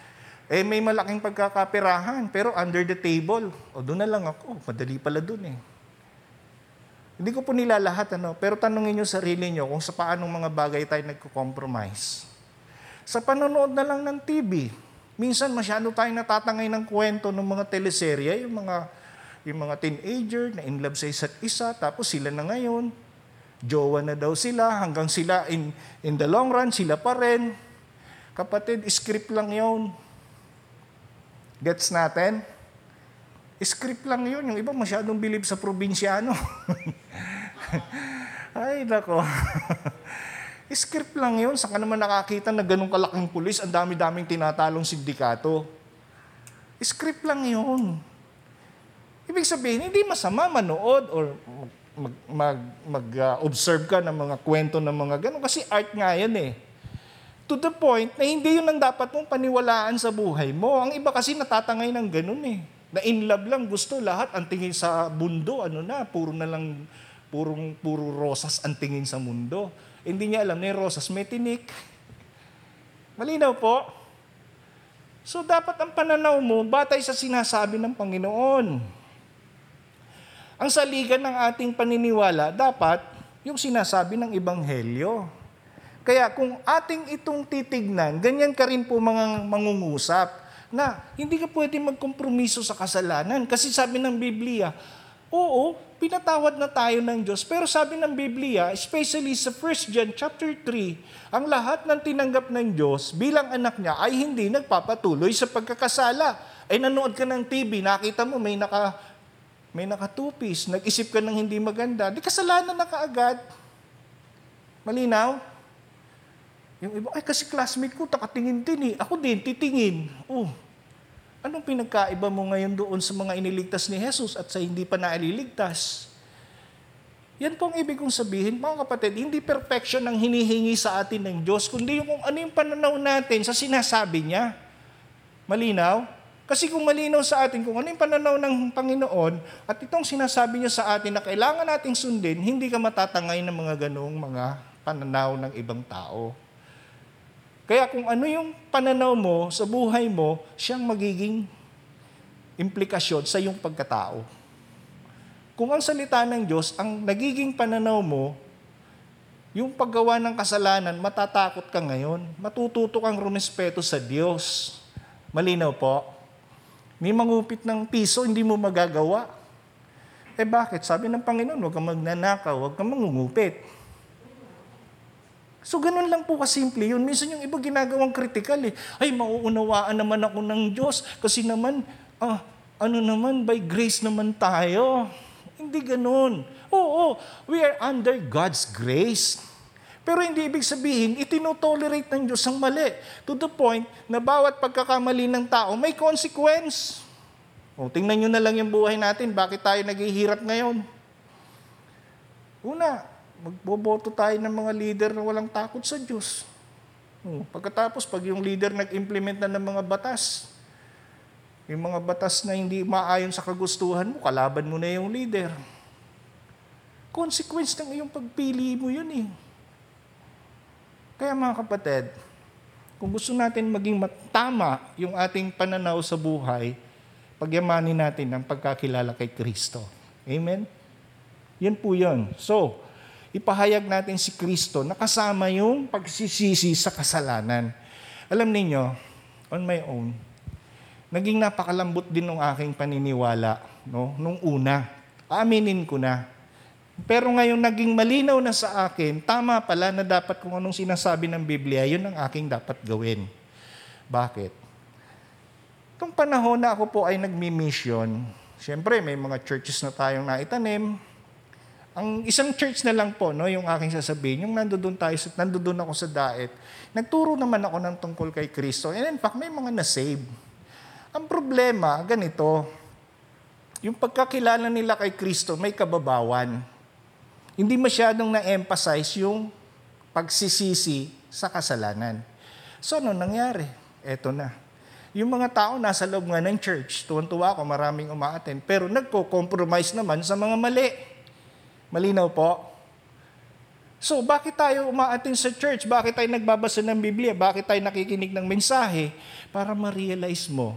Eh, may malaking pagkakapirahan, pero under the table. O, doon na lang ako. Madali pala doon eh. Hindi ko po nilalahat, ano, pero tanungin nyo sarili nyo kung sa paanong mga bagay tayo nagko-compromise. Sa panonood na lang ng TV, Minsan masyado tayong natatangay ng kwento ng mga teleserye, yung mga, yung mga teenager na in love sa isa't isa, tapos sila na ngayon, jowa na daw sila, hanggang sila in, in the long run, sila pa rin. Kapatid, script lang yon. Gets natin? Script lang yon. Yung iba masyadong bilib sa probinsyano. Ay, nako. Script lang yun. Saka naman nakakita na ganun kalaking pulis, ang dami-daming tinatalong sindikato. Script lang yun. Ibig sabihin, hindi masama manood or mag-observe mag, mag, uh, ka ng mga kwento ng mga ganun. Kasi art nga yan eh. To the point na hindi yun ang dapat mong paniwalaan sa buhay mo. Ang iba kasi natatangay ng ganun eh. Na in love lang, gusto lahat. Ang tingin sa mundo, ano na, puro na lang, purong, puro rosas ang tingin sa mundo. Hindi niya alam na yung rosas may tinik. Malinaw po? So dapat ang pananaw mo batay sa sinasabi ng Panginoon. Ang saligan ng ating paniniwala dapat yung sinasabi ng Ebanghelyo. Kaya kung ating itong titignan, ganyan ka rin po mga mangungusap na hindi ka pwede magkompromiso sa kasalanan. Kasi sabi ng Biblia, Oo, pinatawad na tayo ng Diyos. Pero sabi ng Biblia, especially sa 1 John chapter 3, ang lahat ng tinanggap ng Diyos bilang anak niya ay hindi nagpapatuloy sa pagkakasala. Ay nanood ka ng TV, nakita mo may naka may nakatupis, nag-isip ka ng hindi maganda, di kasalanan na kaagad. Malinaw? Yung iba, ay kasi classmate ko, takatingin din eh. Ako din, titingin. Oh, Anong pinagkaiba mo ngayon doon sa mga iniligtas ni Jesus at sa hindi pa naililigtas? Yan po ang ibig kong sabihin, mga kapatid, hindi perfection ang hinihingi sa atin ng Diyos, kundi yung kung ano yung pananaw natin sa sinasabi niya. Malinaw? Kasi kung malinaw sa atin kung ano yung pananaw ng Panginoon at itong sinasabi niya sa atin na kailangan nating sundin, hindi ka matatangay ng mga ganong mga pananaw ng ibang tao. Kaya kung ano yung pananaw mo sa buhay mo, siyang magiging implikasyon sa iyong pagkatao. Kung ang salita ng Diyos, ang nagiging pananaw mo, yung paggawa ng kasalanan, matatakot ka ngayon. Matututo kang rumespeto sa Diyos. Malinaw po. May mangupit ng piso, hindi mo magagawa. Eh bakit? Sabi ng Panginoon, huwag kang magnanakaw, huwag kang mangungupit. So ganun lang po kasimple yun. Minsan yung iba ginagawang critical eh. Ay, mauunawaan naman ako ng Diyos kasi naman, ah, ano naman, by grace naman tayo. Hindi ganun. Oo, we are under God's grace. Pero hindi ibig sabihin, itinotolerate ng Diyos ang mali. To the point na bawat pagkakamali ng tao may consequence. O, tingnan nyo na lang yung buhay natin. Bakit tayo naghihirap ngayon? Una, magboboto tayo ng mga leader na walang takot sa Diyos. Hmm, pagkatapos, pag yung leader nag-implement na ng mga batas, yung mga batas na hindi maayon sa kagustuhan mo, kalaban mo na yung leader. Consequence ng iyong pagpili mo yun eh. Kaya mga kapatid, kung gusto natin maging tama yung ating pananaw sa buhay, pagyamanin natin ang pagkakilala kay Kristo. Amen? Yan po yun. So, ipahayag natin si Kristo na kasama yung pagsisisi sa kasalanan. Alam ninyo, on my own, naging napakalambot din ng aking paniniwala no, nung una. Aminin ko na. Pero ngayon naging malinaw na sa akin, tama pala na dapat kung anong sinasabi ng Biblia, yun ang aking dapat gawin. Bakit? Itong panahon na ako po ay nagmi-mission, siyempre may mga churches na tayong naitanim, Ang isang church na lang po, no, yung aking sasabihin, yung nandoon tayo, nandoon ako sa daet, nagturo naman ako ng tungkol kay Kristo. And in fact, may mga na-save. Ang problema, ganito, yung pagkakilala nila kay Kristo, may kababawan. Hindi masyadong na-emphasize yung pagsisisi sa kasalanan. So, ano nangyari? Eto na. Yung mga tao nasa loob nga ng church, tuwan-tuwa ako, maraming umaaten, pero nagko-compromise naman sa mga mali. Malinaw po? So, bakit tayo umaatin sa church? Bakit tayo nagbabasa ng Biblia? Bakit tayo nakikinig ng mensahe? Para ma-realize mo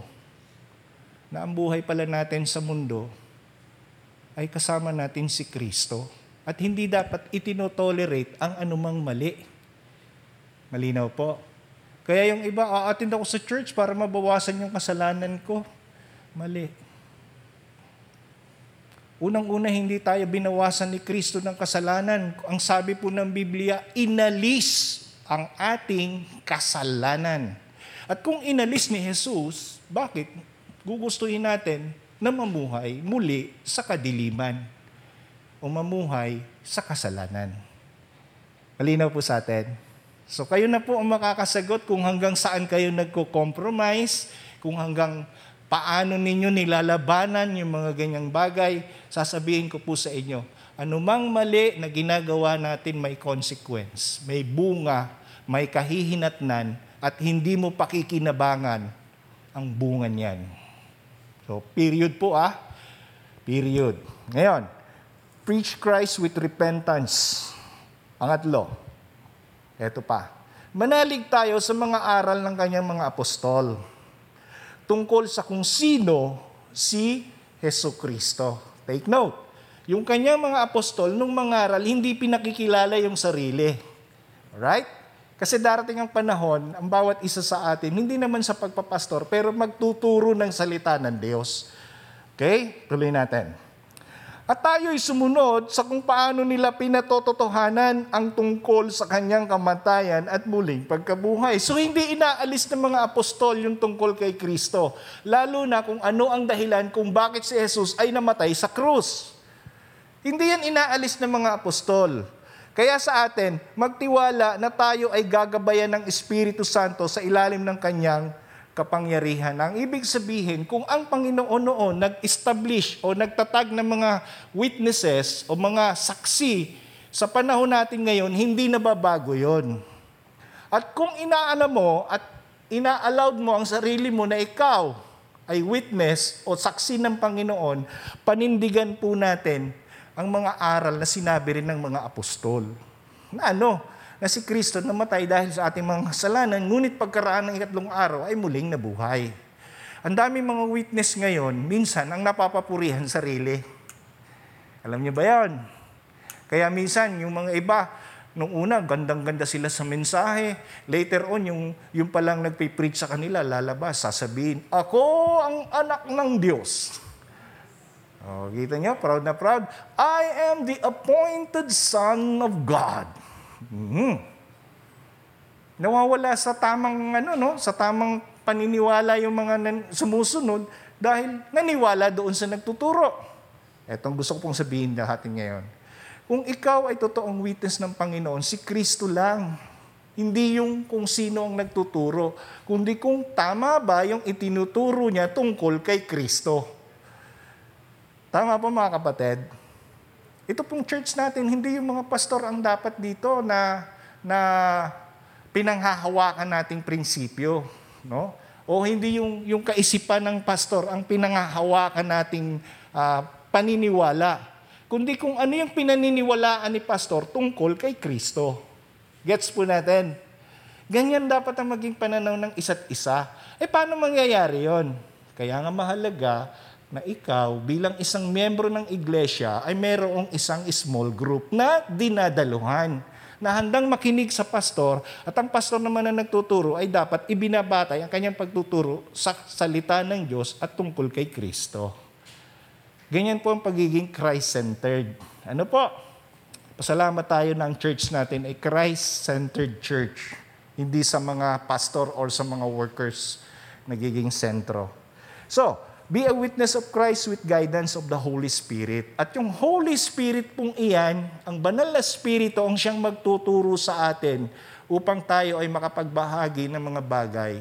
na ang buhay pala natin sa mundo ay kasama natin si Kristo. At hindi dapat itinotolerate ang anumang mali. Malinaw po. Kaya yung iba, aatin ako sa church para mabawasan yung kasalanan ko. Mali. Unang-una, hindi tayo binawasan ni Kristo ng kasalanan. Ang sabi po ng Biblia, inalis ang ating kasalanan. At kung inalis ni Jesus, bakit? Gugustuhin natin na mamuhay muli sa kadiliman o mamuhay sa kasalanan. Malinaw po sa atin. So kayo na po ang makakasagot kung hanggang saan kayo nagko-compromise, kung hanggang paano ninyo nilalabanan yung mga ganyang bagay, sasabihin ko po sa inyo, anumang mali na ginagawa natin may consequence, may bunga, may kahihinatnan, at hindi mo pakikinabangan ang bunga niyan. So, period po ah. Period. Ngayon, preach Christ with repentance. Pangatlo, eto pa. Manalig tayo sa mga aral ng kanyang mga apostol tungkol sa kung sino si Heso Kristo. Take note, yung kanyang mga apostol nung mangaral, hindi pinakikilala yung sarili. Right? Kasi darating ang panahon, ang bawat isa sa atin, hindi naman sa pagpapastor, pero magtuturo ng salita ng Diyos. Okay? Tuloy natin. At tayo'y sumunod sa kung paano nila pinatototohanan ang tungkol sa kanyang kamatayan at muling pagkabuhay. So hindi inaalis ng mga apostol yung tungkol kay Kristo. Lalo na kung ano ang dahilan kung bakit si Jesus ay namatay sa krus. Hindi yan inaalis ng mga apostol. Kaya sa atin, magtiwala na tayo ay gagabayan ng Espiritu Santo sa ilalim ng kanyang kapangyarihan. Ang ibig sabihin, kung ang Panginoon noon nag-establish o nagtatag ng mga witnesses o mga saksi sa panahon natin ngayon, hindi nababago yon. At kung inaalam mo at ina-allowed mo ang sarili mo na ikaw ay witness o saksi ng Panginoon, panindigan po natin ang mga aral na sinabi rin ng mga apostol. Na ano? Na si Kristo namatay dahil sa ating mga kasalanan, ngunit pagkaraan ng ikatlong araw ay muling nabuhay. Ang dami mga witness ngayon, minsan ang napapapurihan sarili. Alam niyo ba yan? Kaya minsan, yung mga iba, nung una, gandang-ganda sila sa mensahe. Later on, yung, yung palang nagpipreach sa kanila, lalabas, sasabihin, Ako ang anak ng Diyos. Oh, kita niyo, proud na proud. I am the appointed son of God. Mm-hmm. Nawawala sa tamang ano no, sa tamang paniniwala yung mga nan- sumusunod dahil naniwala doon sa nagtuturo. Etong gusto ko pong sabihin natin ngayon. Kung ikaw ay totoong witness ng Panginoon, si Kristo lang. Hindi yung kung sino ang nagtuturo, kundi kung tama ba yung itinuturo niya tungkol kay Kristo. Tama po mga kapatid? Ito pong church natin, hindi yung mga pastor ang dapat dito na, na pinanghahawakan nating prinsipyo. No? O hindi yung, yung kaisipan ng pastor ang pinanghahawakan nating uh, paniniwala. Kundi kung ano yung pinaniniwalaan ni pastor tungkol kay Kristo. Gets po natin? Ganyan dapat ang maging pananaw ng isa't isa. Eh paano mangyayari yon? Kaya nga mahalaga na ikaw bilang isang miyembro ng iglesia ay mayroong isang small group na dinadaluhan na handang makinig sa pastor at ang pastor naman na nagtuturo ay dapat ibinabatay ang kanyang pagtuturo sa salita ng Diyos at tungkol kay Kristo. Ganyan po ang pagiging Christ-centered. Ano po? Pasalamat tayo ang church natin ay Christ-centered church. Hindi sa mga pastor or sa mga workers nagiging sentro. So, be a witness of Christ with guidance of the Holy Spirit. At yung Holy Spirit pong iyan, ang banal na Espiritu ang siyang magtuturo sa atin upang tayo ay makapagbahagi ng mga bagay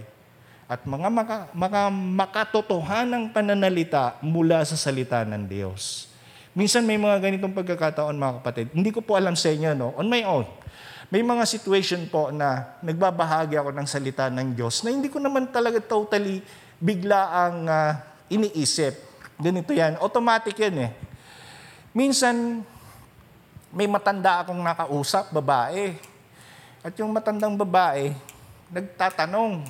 at mga maka, maka, makatotohanang pananalita mula sa salita ng Diyos. Minsan may mga ganitong pagkakataon mga kapatid. Hindi ko po alam sa inyo, no? on my own. May mga situation po na nagbabahagi ako ng salita ng Diyos na hindi ko naman talaga totally bigla ang uh, iniisip. Ganito yan. Automatic yan eh. Minsan, may matanda akong nakausap, babae. At yung matandang babae, nagtatanong.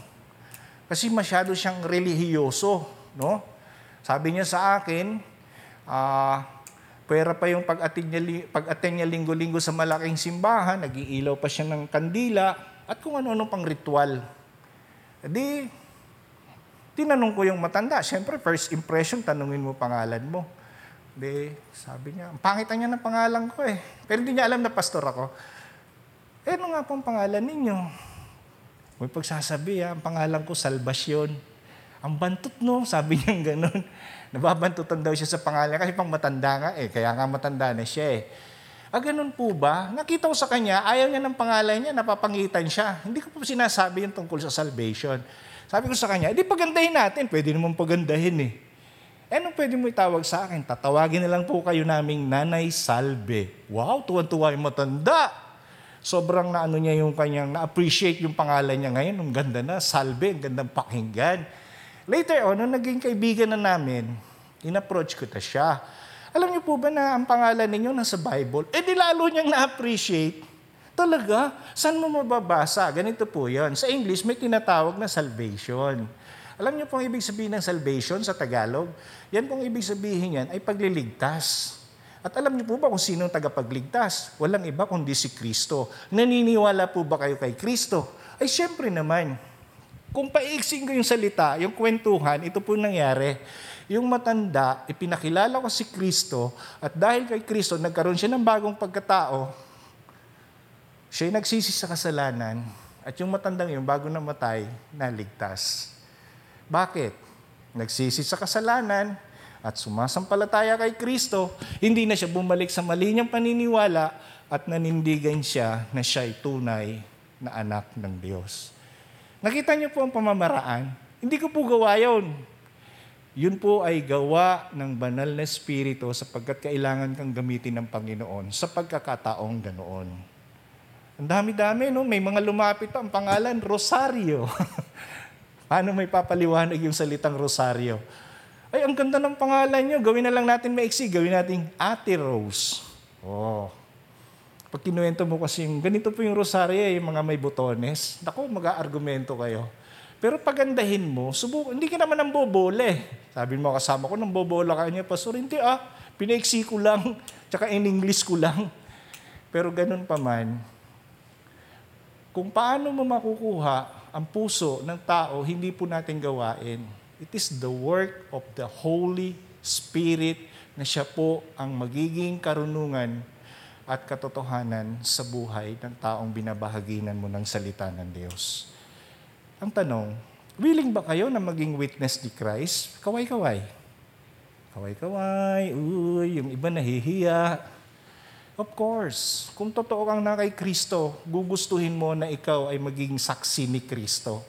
Kasi masyado siyang relihiyoso. No? Sabi niya sa akin, ah, uh, Pwera pa yung pag-attend niya, pag-attend niya linggo-linggo sa malaking simbahan, nag-iilaw pa siya ng kandila, at kung ano-ano pang ritual. Di, tinanong ko yung matanda. Siyempre, first impression, tanungin mo pangalan mo. Di, sabi niya, ang pangit niya ng pangalan ko eh. Pero hindi niya alam na pastor ako. Eh, ano nga pong pangalan ninyo? May pagsasabi, ha, ah, ang pangalan ko, Salvasyon. Ang bantot no, sabi niya gano'n. Nababantutan daw siya sa pangalan kasi pang matanda nga eh. Kaya nga matanda na siya eh. Ah, ganun po ba? Nakita ko sa kanya, ayaw niya ng pangalan niya, napapangitan siya. Hindi ko po sinasabi yung tungkol sa salvation. Sabi ko sa kanya, di pagandahin natin. Pwede naman pagandahin eh. Eh, anong pwede mo itawag sa akin? Tatawagin na lang po kayo naming Nanay Salve. Wow, tuwan-tuwa yung matanda. Sobrang na ano niya yung kanyang, na-appreciate yung pangalan niya ngayon. Ang ganda na, Salve, ang gandang pakinggan. Later on, nung naging kaibigan na namin, in-approach ko ta siya. Alam niyo po ba na ang pangalan ninyo nasa Bible? Eh di lalo niyang na-appreciate. Talaga? Saan mo mababasa? Ganito po yan. Sa English, may tinatawag na salvation. Alam niyo pong ibig sabihin ng salvation sa Tagalog? Yan pong ibig sabihin yan ay pagliligtas. At alam niyo po ba kung sino ang tagapagligtas? Walang iba kundi si Kristo. Naniniwala po ba kayo kay Kristo? Ay siyempre naman, kung paiksing ko yung salita, yung kwentuhan, ito po nangyari. Yung matanda, ipinakilala ko si Kristo at dahil kay Kristo, nagkaroon siya ng bagong pagkatao, siya nagsisi sa kasalanan at yung matandang yung bago namatay, naligtas. Bakit? Nagsisi sa kasalanan at sumasampalataya kay Kristo, hindi na siya bumalik sa mali niyang paniniwala at nanindigan siya na siya ay tunay na anak ng Diyos. Nakita niyo po ang pamamaraan? Hindi ko po gawa yun. Yun po ay gawa ng banal na espiritu sapagkat kailangan kang gamitin ng Panginoon sa pagkakataong ganoon. Ang dami-dami, no? May mga lumapit ang pangalan, Rosario. Paano may papaliwanag yung salitang Rosario? Ay, ang ganda ng pangalan nyo. Gawin na lang natin maiksi. Gawin natin Ate Rose. Oh, pag kinuwento mo kasi yung ganito po yung rosaryo, eh, yung mga may butones, naku, mag-aargumento kayo. Pero pagandahin mo, subukan, hindi ka naman nang bobole. Sabi mo kasama ko, nang bobola ka niya, Pastor, hindi ah, pinaiksi ko lang, tsaka in English ko lang. Pero ganun pa man, kung paano mo makukuha ang puso ng tao, hindi po natin gawain. It is the work of the Holy Spirit na siya po ang magiging karunungan at katotohanan sa buhay ng taong binabahaginan mo ng salita ng Diyos. Ang tanong, willing ba kayo na maging witness ni Christ? Kaway-kaway. Kaway-kaway, uy, yung iba nahihiya. Of course, kung totoo kang na kay Kristo, gugustuhin mo na ikaw ay maging saksi ni Kristo.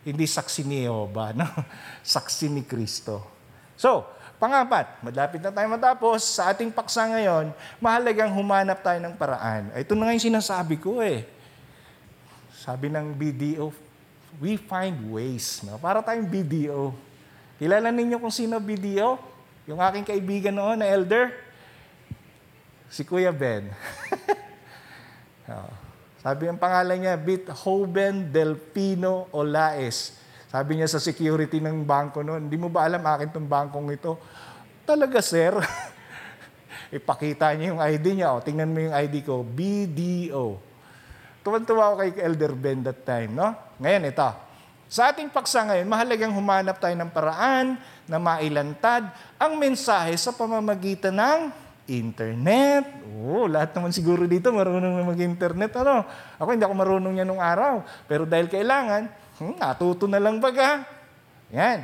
Hindi saksi ni Jehovah, no? saksi ni Kristo. So, Pangapat, malapit na tayo matapos. Sa ating paksa ngayon, mahalagang humanap tayo ng paraan. Ito na nga yung sinasabi ko eh. Sabi ng BDO, we find ways. No? Para tayong BDO. Kilala ninyo kung sino BDO? Yung aking kaibigan noon na elder? Si Kuya Ben. Sabi ang pangalan niya, Bithoven Delpino Olaes. Sabi niya sa security ng bangko noon, hindi mo ba alam akin tong bangkong ito? Talaga, sir. Ipakita niya yung ID niya. O, tingnan mo yung ID ko, BDO. Tuwan-tuwa ako kay Elder Ben that time, no? Ngayon, ito. Sa ating paksa ngayon, mahalagang humanap tayo ng paraan na mailantad ang mensahe sa pamamagitan ng internet. Oo, lahat naman siguro dito marunong na mag-internet. Ano? Ako hindi ako marunong yan nung araw. Pero dahil kailangan, Hmm, natuto na lang baga. Yan.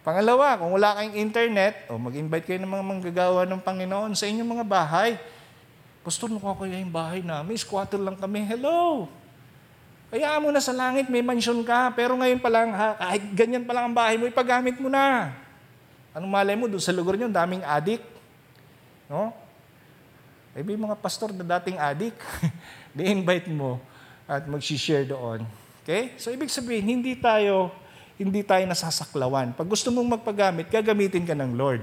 Pangalawa, kung wala kayong internet, o mag-invite kayo ng mga manggagawa ng Panginoon sa inyong mga bahay. Pastor, ko yung bahay namin, squatter lang kami. Hello! Kaya mo na sa langit, may mansyon ka, pero ngayon pa lang, ha, kahit ganyan pa lang ang bahay mo, ipagamit mo na. Anong malay mo, doon sa lugar nyo, daming adik. No? May mga pastor na dating adik. Di-invite mo at mag-share doon. Okay? So, ibig sabihin, hindi tayo hindi tayo nasasaklawan. Pag gusto mong magpagamit, gagamitin ka ng Lord.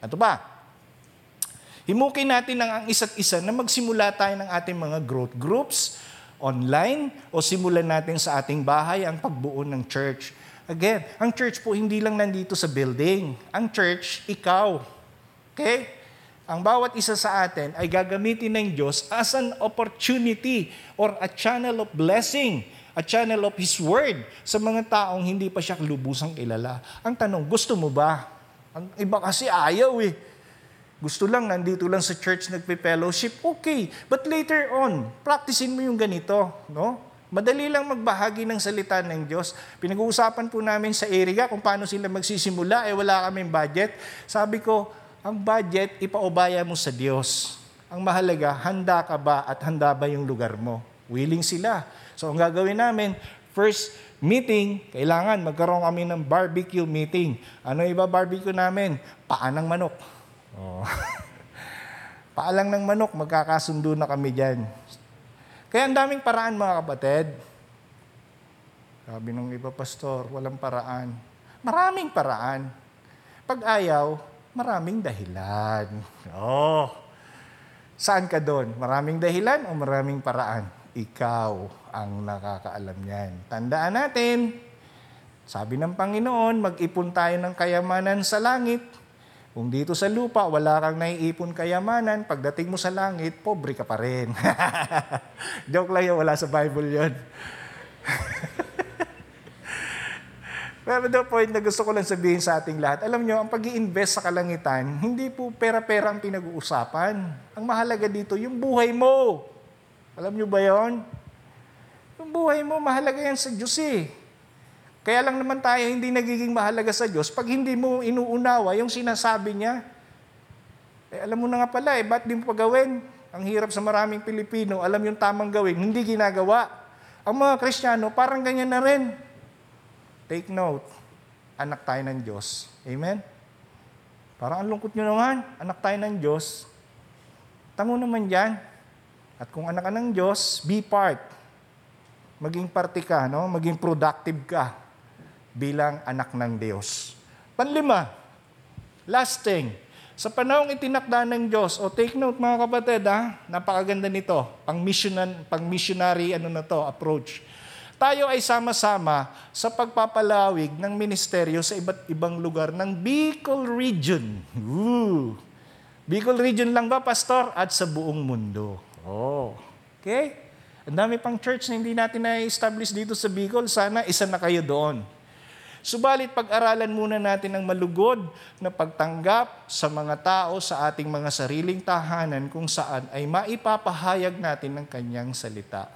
Ato ba? Himukin natin ang isa't isa na magsimula tayo ng ating mga growth groups, online, o simulan natin sa ating bahay ang pagbuo ng church. Again, ang church po hindi lang nandito sa building. Ang church, ikaw. Okay? Ang bawat isa sa atin ay gagamitin ng Diyos as an opportunity or a channel of blessing a channel of His Word sa mga taong hindi pa siya lubusang kilala. Ang tanong, gusto mo ba? Ang iba kasi ayaw eh. Gusto lang, nandito lang sa church nagpe-fellowship, okay. But later on, practicein mo yung ganito, no? Madali lang magbahagi ng salita ng Diyos. Pinag-uusapan po namin sa area kung paano sila magsisimula, eh wala kaming budget. Sabi ko, ang budget, ipaubaya mo sa Diyos. Ang mahalaga, handa ka ba at handa ba yung lugar mo? Willing sila. So ang gagawin namin, first meeting, kailangan magkaroon kami ng barbecue meeting. Ano iba barbecue namin? Paa ng manok. Oh. Paa lang ng manok, magkakasundo na kami dyan. Kaya ang daming paraan mga kapatid. Sabi ng iba pastor, walang paraan. Maraming paraan. Pag ayaw, maraming dahilan. Oh. Saan ka doon? Maraming dahilan o maraming paraan? Ikaw ang nakakaalam niyan. Tandaan natin, sabi ng Panginoon, mag-ipon tayo ng kayamanan sa langit. Kung dito sa lupa, wala kang naiipon kayamanan, pagdating mo sa langit, pobre ka pa rin. Joke lang yun, wala sa Bible yun. Pero the point na gusto ko lang sabihin sa ating lahat, alam nyo, ang pag invest sa kalangitan, hindi po pera-pera ang pinag-uusapan. Ang mahalaga dito, yung buhay mo. Alam nyo ba yon? Yung buhay mo, mahalaga yan sa Diyos eh. Kaya lang naman tayo hindi nagiging mahalaga sa Diyos pag hindi mo inuunawa yung sinasabi niya. Eh, alam mo na nga pala, eh, ba't di mo pa gawin? Ang hirap sa maraming Pilipino, alam yung tamang gawin, hindi ginagawa. Ang mga Kristiyano, parang ganyan na rin. Take note, anak tayo ng Diyos. Amen? Parang ang lungkot nyo naman, anak tayo ng Diyos. Tamo naman dyan. At kung anak ka ng Diyos, be part. Maging parte ka, no? maging productive ka bilang anak ng Diyos. Panlima, last thing, sa panahong itinakda ng Diyos, o oh, take note mga kapatid, ha? napakaganda nito, pang, missionan, pang missionary ano na to, approach. Tayo ay sama-sama sa pagpapalawig ng ministeryo sa iba't ibang lugar ng Bicol Region. Ooh. Bicol Region lang ba, Pastor? At sa buong mundo. Oh. Okay? Ang dami pang church na hindi natin na-establish dito sa Bicol. Sana isa na kayo doon. Subalit pag-aralan muna natin ang malugod na pagtanggap sa mga tao sa ating mga sariling tahanan kung saan ay maipapahayag natin ng kanyang salita.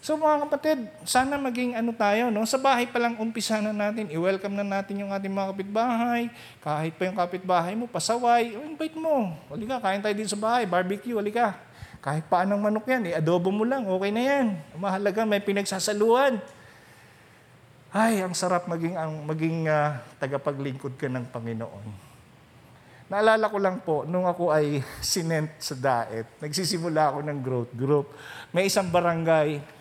So mga kapatid, sana maging ano tayo, no? Sa bahay pa lang umpisa na natin, i-welcome na natin yung ating mga kapitbahay. Kahit pa yung kapitbahay mo, pasaway, invite mo. Wali ka, kain tayo dito sa bahay, barbecue, wali ka. Kahit paanong manok yan, i-adobo mo lang, okay na yan. Mahalaga, may pinagsasaluhan. Ay, ang sarap maging, ang, maging uh, tagapaglingkod ka ng Panginoon. Naalala ko lang po, nung ako ay sinent sa daet, nagsisimula ako ng growth group. May isang barangay,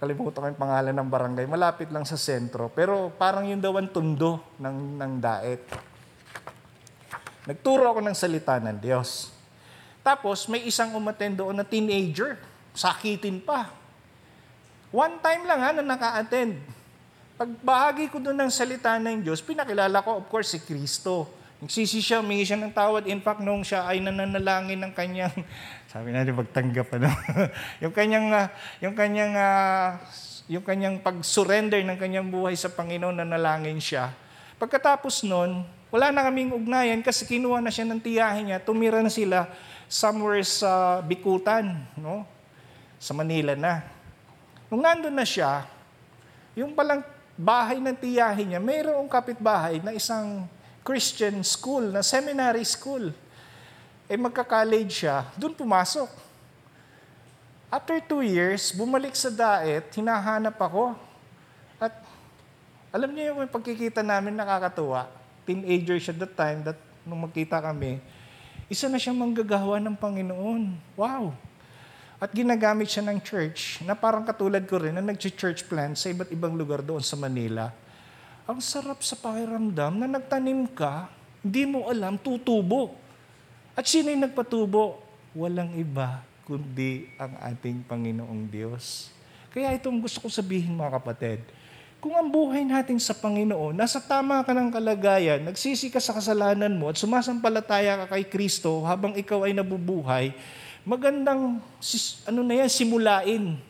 kalimutan ko yung pangalan ng barangay, malapit lang sa sentro, pero parang yung daw ang tundo ng, ng daet. Nagturo ako ng salita ng Diyos. Tapos may isang umattend doon na teenager, sakitin pa. One time lang ha, na naka-attend. Pagbahagi ko doon ng salita ng Diyos, pinakilala ko of course si Kristo. Nagsisi siya, humingi siya ng tawad. In fact, nung siya ay nananalangin ng kanyang, sabi natin, magtanggap ano, yung kanyang, uh, yung kanyang, uh, yung kanyang pag-surrender ng kanyang buhay sa Panginoon, nanalangin siya. Pagkatapos nun, wala na kaming ugnayan kasi kinuha na siya ng tiyahin niya, tumira na sila somewhere sa Bikutan, no? sa Manila na. Nung nandun na siya, yung palang bahay ng tiyahin niya, mayroong kapitbahay na isang Christian school, na seminary school. Eh magka-college siya, doon pumasok. After two years, bumalik sa daet, hinahanap ako. At alam niyo yung pagkikita namin nakakatuwa. Teenager siya that time, that nung magkita kami, isa na siyang manggagawa ng Panginoon. Wow! At ginagamit siya ng church na parang katulad ko rin na nag-church plant sa iba't ibang lugar doon sa Manila. Ang sarap sa pakiramdam na nagtanim ka, hindi mo alam, tutubo. At sino yung nagpatubo? Walang iba kundi ang ating Panginoong Diyos. Kaya itong gusto ko sabihin mga kapatid, kung ang buhay natin sa Panginoon, nasa tama ka ng kalagayan, nagsisi ka sa kasalanan mo at sumasampalataya ka kay Kristo habang ikaw ay nabubuhay, magandang ano na yan, simulain.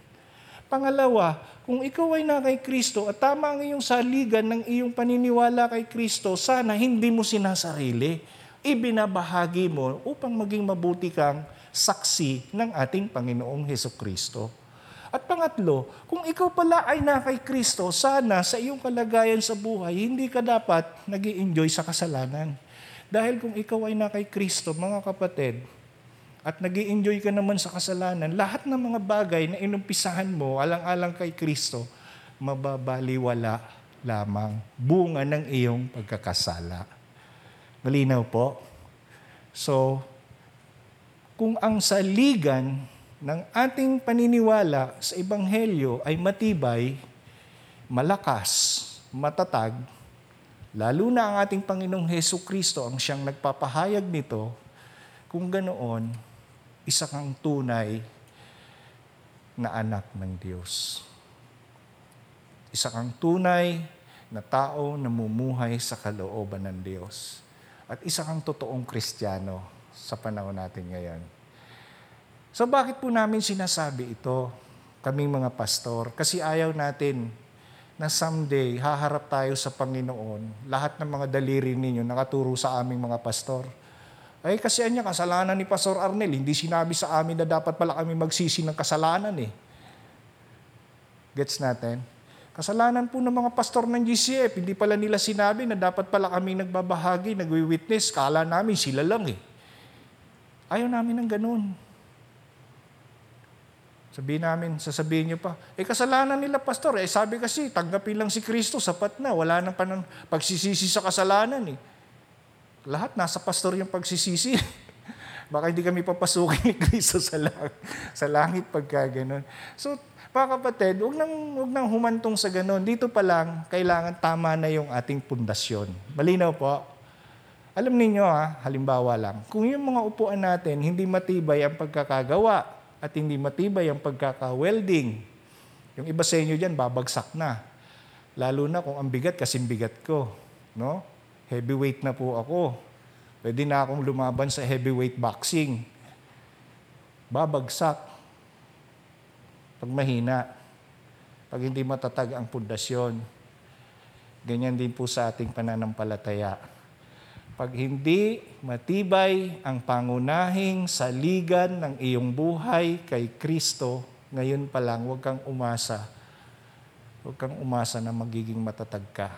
Pangalawa, kung ikaw ay na kay Kristo at tama ang iyong saligan ng iyong paniniwala kay Kristo, sana hindi mo sinasarili. Ibinabahagi mo upang maging mabuti kang saksi ng ating Panginoong Heso Kristo. At pangatlo, kung ikaw pala ay na kay Kristo, sana sa iyong kalagayan sa buhay, hindi ka dapat nag enjoy sa kasalanan. Dahil kung ikaw ay na kay Kristo, mga kapatid, at nag enjoy ka naman sa kasalanan, lahat ng mga bagay na inumpisahan mo alang-alang kay Kristo, mababaliwala lamang bunga ng iyong pagkakasala. Malinaw po? So, kung ang saligan ng ating paniniwala sa Ebanghelyo ay matibay, malakas, matatag, lalo na ang ating Panginoong Heso Kristo ang siyang nagpapahayag nito, kung ganoon, isa kang tunay na anak ng Diyos. Isa kang tunay na tao na mumuhay sa kalooban ng Diyos. At isa kang totoong Kristiyano sa panahon natin ngayon. So bakit po namin sinasabi ito, kaming mga pastor? Kasi ayaw natin na someday haharap tayo sa Panginoon, lahat ng mga daliri ninyo nakaturo sa aming mga pastor. Ay kasi anya, kasalanan ni Pastor Arnel, hindi sinabi sa amin na dapat pala kami magsisi ng kasalanan eh. Gets natin? Kasalanan po ng mga pastor ng GCF, hindi pala nila sinabi na dapat pala kami nagbabahagi, nagwi-witness, kala namin sila lang eh. Ayaw namin ng ganun. Sabihin namin, sasabihin niyo pa, eh kasalanan nila pastor, eh sabi kasi, tanggapin lang si Kristo, sapat na, wala nang panan, pagsisisi sa kasalanan eh. Lahat nasa pastor yung pagsisisi. Baka hindi kami papasukin ni Kristo sa langit, sa langit pagka ganun. So, mga kapatid, huwag nang, huwag nang humantong sa ganun. Dito pa lang, kailangan tama na yung ating pundasyon. Malinaw po? Alam niyo ha, halimbawa lang, kung yung mga upuan natin hindi matibay ang pagkakagawa, at hindi matibay ang pagkaka-welding. Yung iba sa inyo dyan, babagsak na. Lalo na kung ang bigat, kasing bigat ko. No? Heavyweight na po ako. Pwede na akong lumaban sa heavyweight boxing. Babagsak. Pag mahina. Pag hindi matatag ang pundasyon. Ganyan din po sa ating pananampalataya pag hindi matibay ang pangunahing saligan ng iyong buhay kay Kristo, ngayon pa lang, huwag kang umasa. Huwag kang umasa na magiging matatag ka.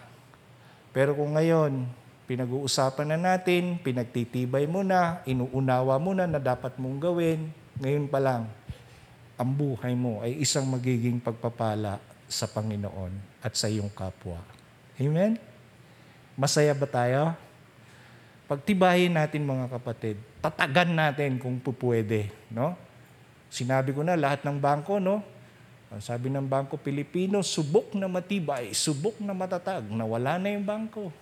Pero kung ngayon, pinag-uusapan na natin, pinagtitibay mo na, inuunawa mo na na dapat mong gawin, ngayon pa lang, ang buhay mo ay isang magiging pagpapala sa Panginoon at sa iyong kapwa. Amen? Masaya ba tayo? Pagtibayin natin mga kapatid. Tatagan natin kung pupwede. No? Sinabi ko na lahat ng bangko, no? Sabi ng Bangko Pilipino, subok na matibay, subok na matatag, nawala na yung bangko.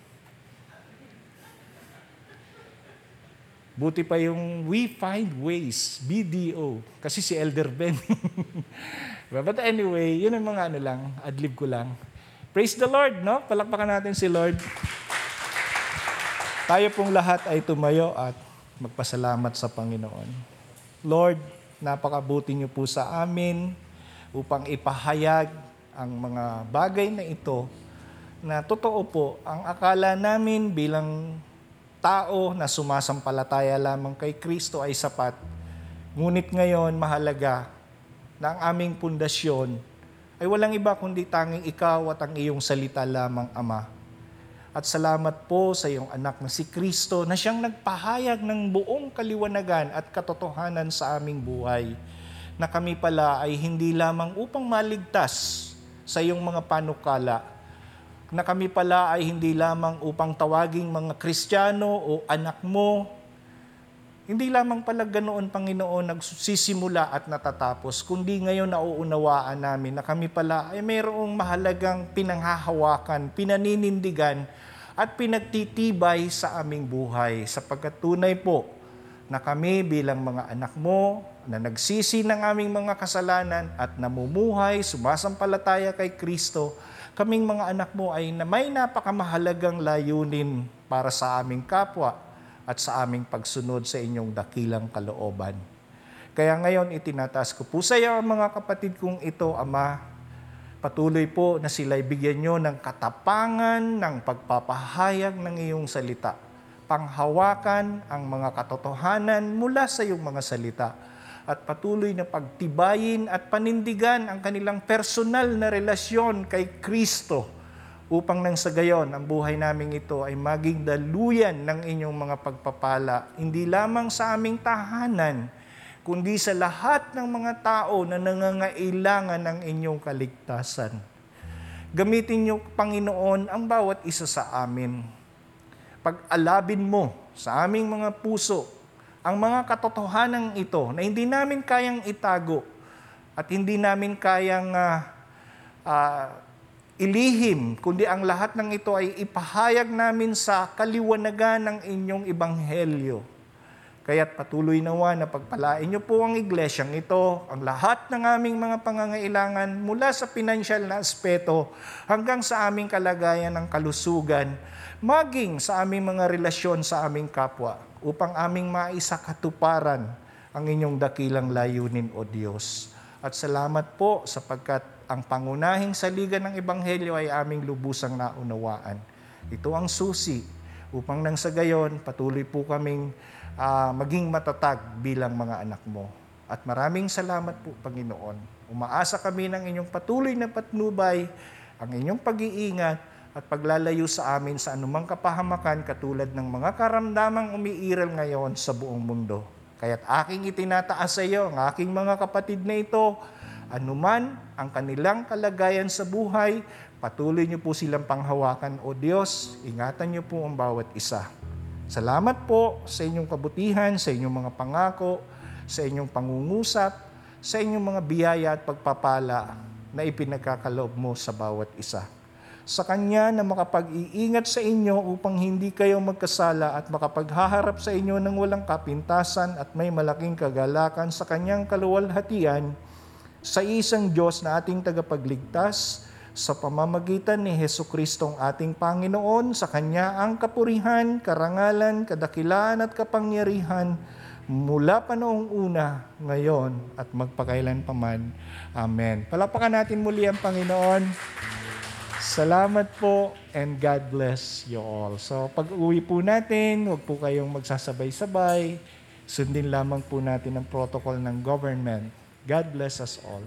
Buti pa yung We Find Ways, BDO. Kasi si Elder Ben. But anyway, yun ang mga ano lang, adlib ko lang. Praise the Lord, no? Palakpakan natin si Lord. Tayo pong lahat ay tumayo at magpasalamat sa Panginoon. Lord, napakabuti niyo po sa amin upang ipahayag ang mga bagay na ito na totoo po, ang akala namin bilang tao na sumasampalataya lamang kay Kristo ay sapat. Ngunit ngayon mahalaga na ang aming pundasyon ay walang iba kundi tanging ikaw at ang iyong salita lamang, Ama. At salamat po sa iyong anak na si Kristo na siyang nagpahayag ng buong kaliwanagan at katotohanan sa aming buhay na kami pala ay hindi lamang upang maligtas sa iyong mga panukala, na kami pala ay hindi lamang upang tawaging mga Kristiyano o anak mo, hindi lamang pala ganoon, Panginoon, nagsisimula at natatapos, kundi ngayon nauunawaan namin na kami pala ay mayroong mahalagang pinanghahawakan, pinaninindigan, at pinagtitibay sa aming buhay. Sapagkat tunay po na kami bilang mga anak mo, na nagsisi ng aming mga kasalanan at namumuhay, sumasampalataya kay Kristo, kaming mga anak mo ay na may napakamahalagang layunin para sa aming kapwa at sa aming pagsunod sa inyong dakilang kalooban. Kaya ngayon itinataas ko po sa iyo mga kapatid kong ito, Ama. Patuloy po na sila'y bigyan nyo ng katapangan ng pagpapahayag ng iyong salita. Panghawakan ang mga katotohanan mula sa iyong mga salita at patuloy na pagtibayin at panindigan ang kanilang personal na relasyon kay Kristo upang nang sa gayon ang buhay namin ito ay maging daluyan ng inyong mga pagpapala, hindi lamang sa aming tahanan, kundi sa lahat ng mga tao na nangangailangan ng inyong kaligtasan. Gamitin niyo, Panginoon, ang bawat isa sa amin. Pag-alabin mo sa aming mga puso ang mga katotohanan ito na hindi namin kayang itago at hindi namin kayang uh, uh, ilihim, kundi ang lahat ng ito ay ipahayag namin sa kaliwanagan ng inyong ibanghelyo. Kaya't patuloy nawa na pagpalain niyo po ang iglesyang ito, ang lahat ng aming mga pangangailangan mula sa pinansyal na aspeto hanggang sa aming kalagayan ng kalusugan, maging sa aming mga relasyon sa aming kapwa, upang aming maisakatuparan ang inyong dakilang layunin o Diyos. At salamat po sapagkat ang pangunahing saligan ng Ebanghelyo ay aming lubusang naunawaan. Ito ang susi upang nang sa gayon patuloy po kaming uh, maging matatag bilang mga anak mo. At maraming salamat po, Panginoon. Umaasa kami ng inyong patuloy na patnubay, ang inyong pag-iingat at paglalayo sa amin sa anumang kapahamakan katulad ng mga karamdamang umiiral ngayon sa buong mundo. Kaya't aking itinataas sa iyo ang aking mga kapatid na ito anuman ang kanilang kalagayan sa buhay, patuloy niyo po silang panghawakan. O Diyos, ingatan niyo po ang bawat isa. Salamat po sa inyong kabutihan, sa inyong mga pangako, sa inyong pangungusap, sa inyong mga biyaya at pagpapala na ipinagkakaloob mo sa bawat isa. Sa Kanya na makapag-iingat sa inyo upang hindi kayo magkasala at makapaghaharap sa inyo ng walang kapintasan at may malaking kagalakan sa Kanyang kaluwalhatian, sa isang Diyos na ating tagapagligtas, sa pamamagitan ni Heso Kristong ating Panginoon, sa Kanya ang kapurihan, karangalan, kadakilaan at kapangyarihan mula pa noong una, ngayon at magpakailan paman. Amen. Palapakan natin muli ang Panginoon. Salamat po and God bless you all. So pag uwi po natin, huwag po kayong magsasabay-sabay. Sundin lamang po natin ang protocol ng government. God bless us all.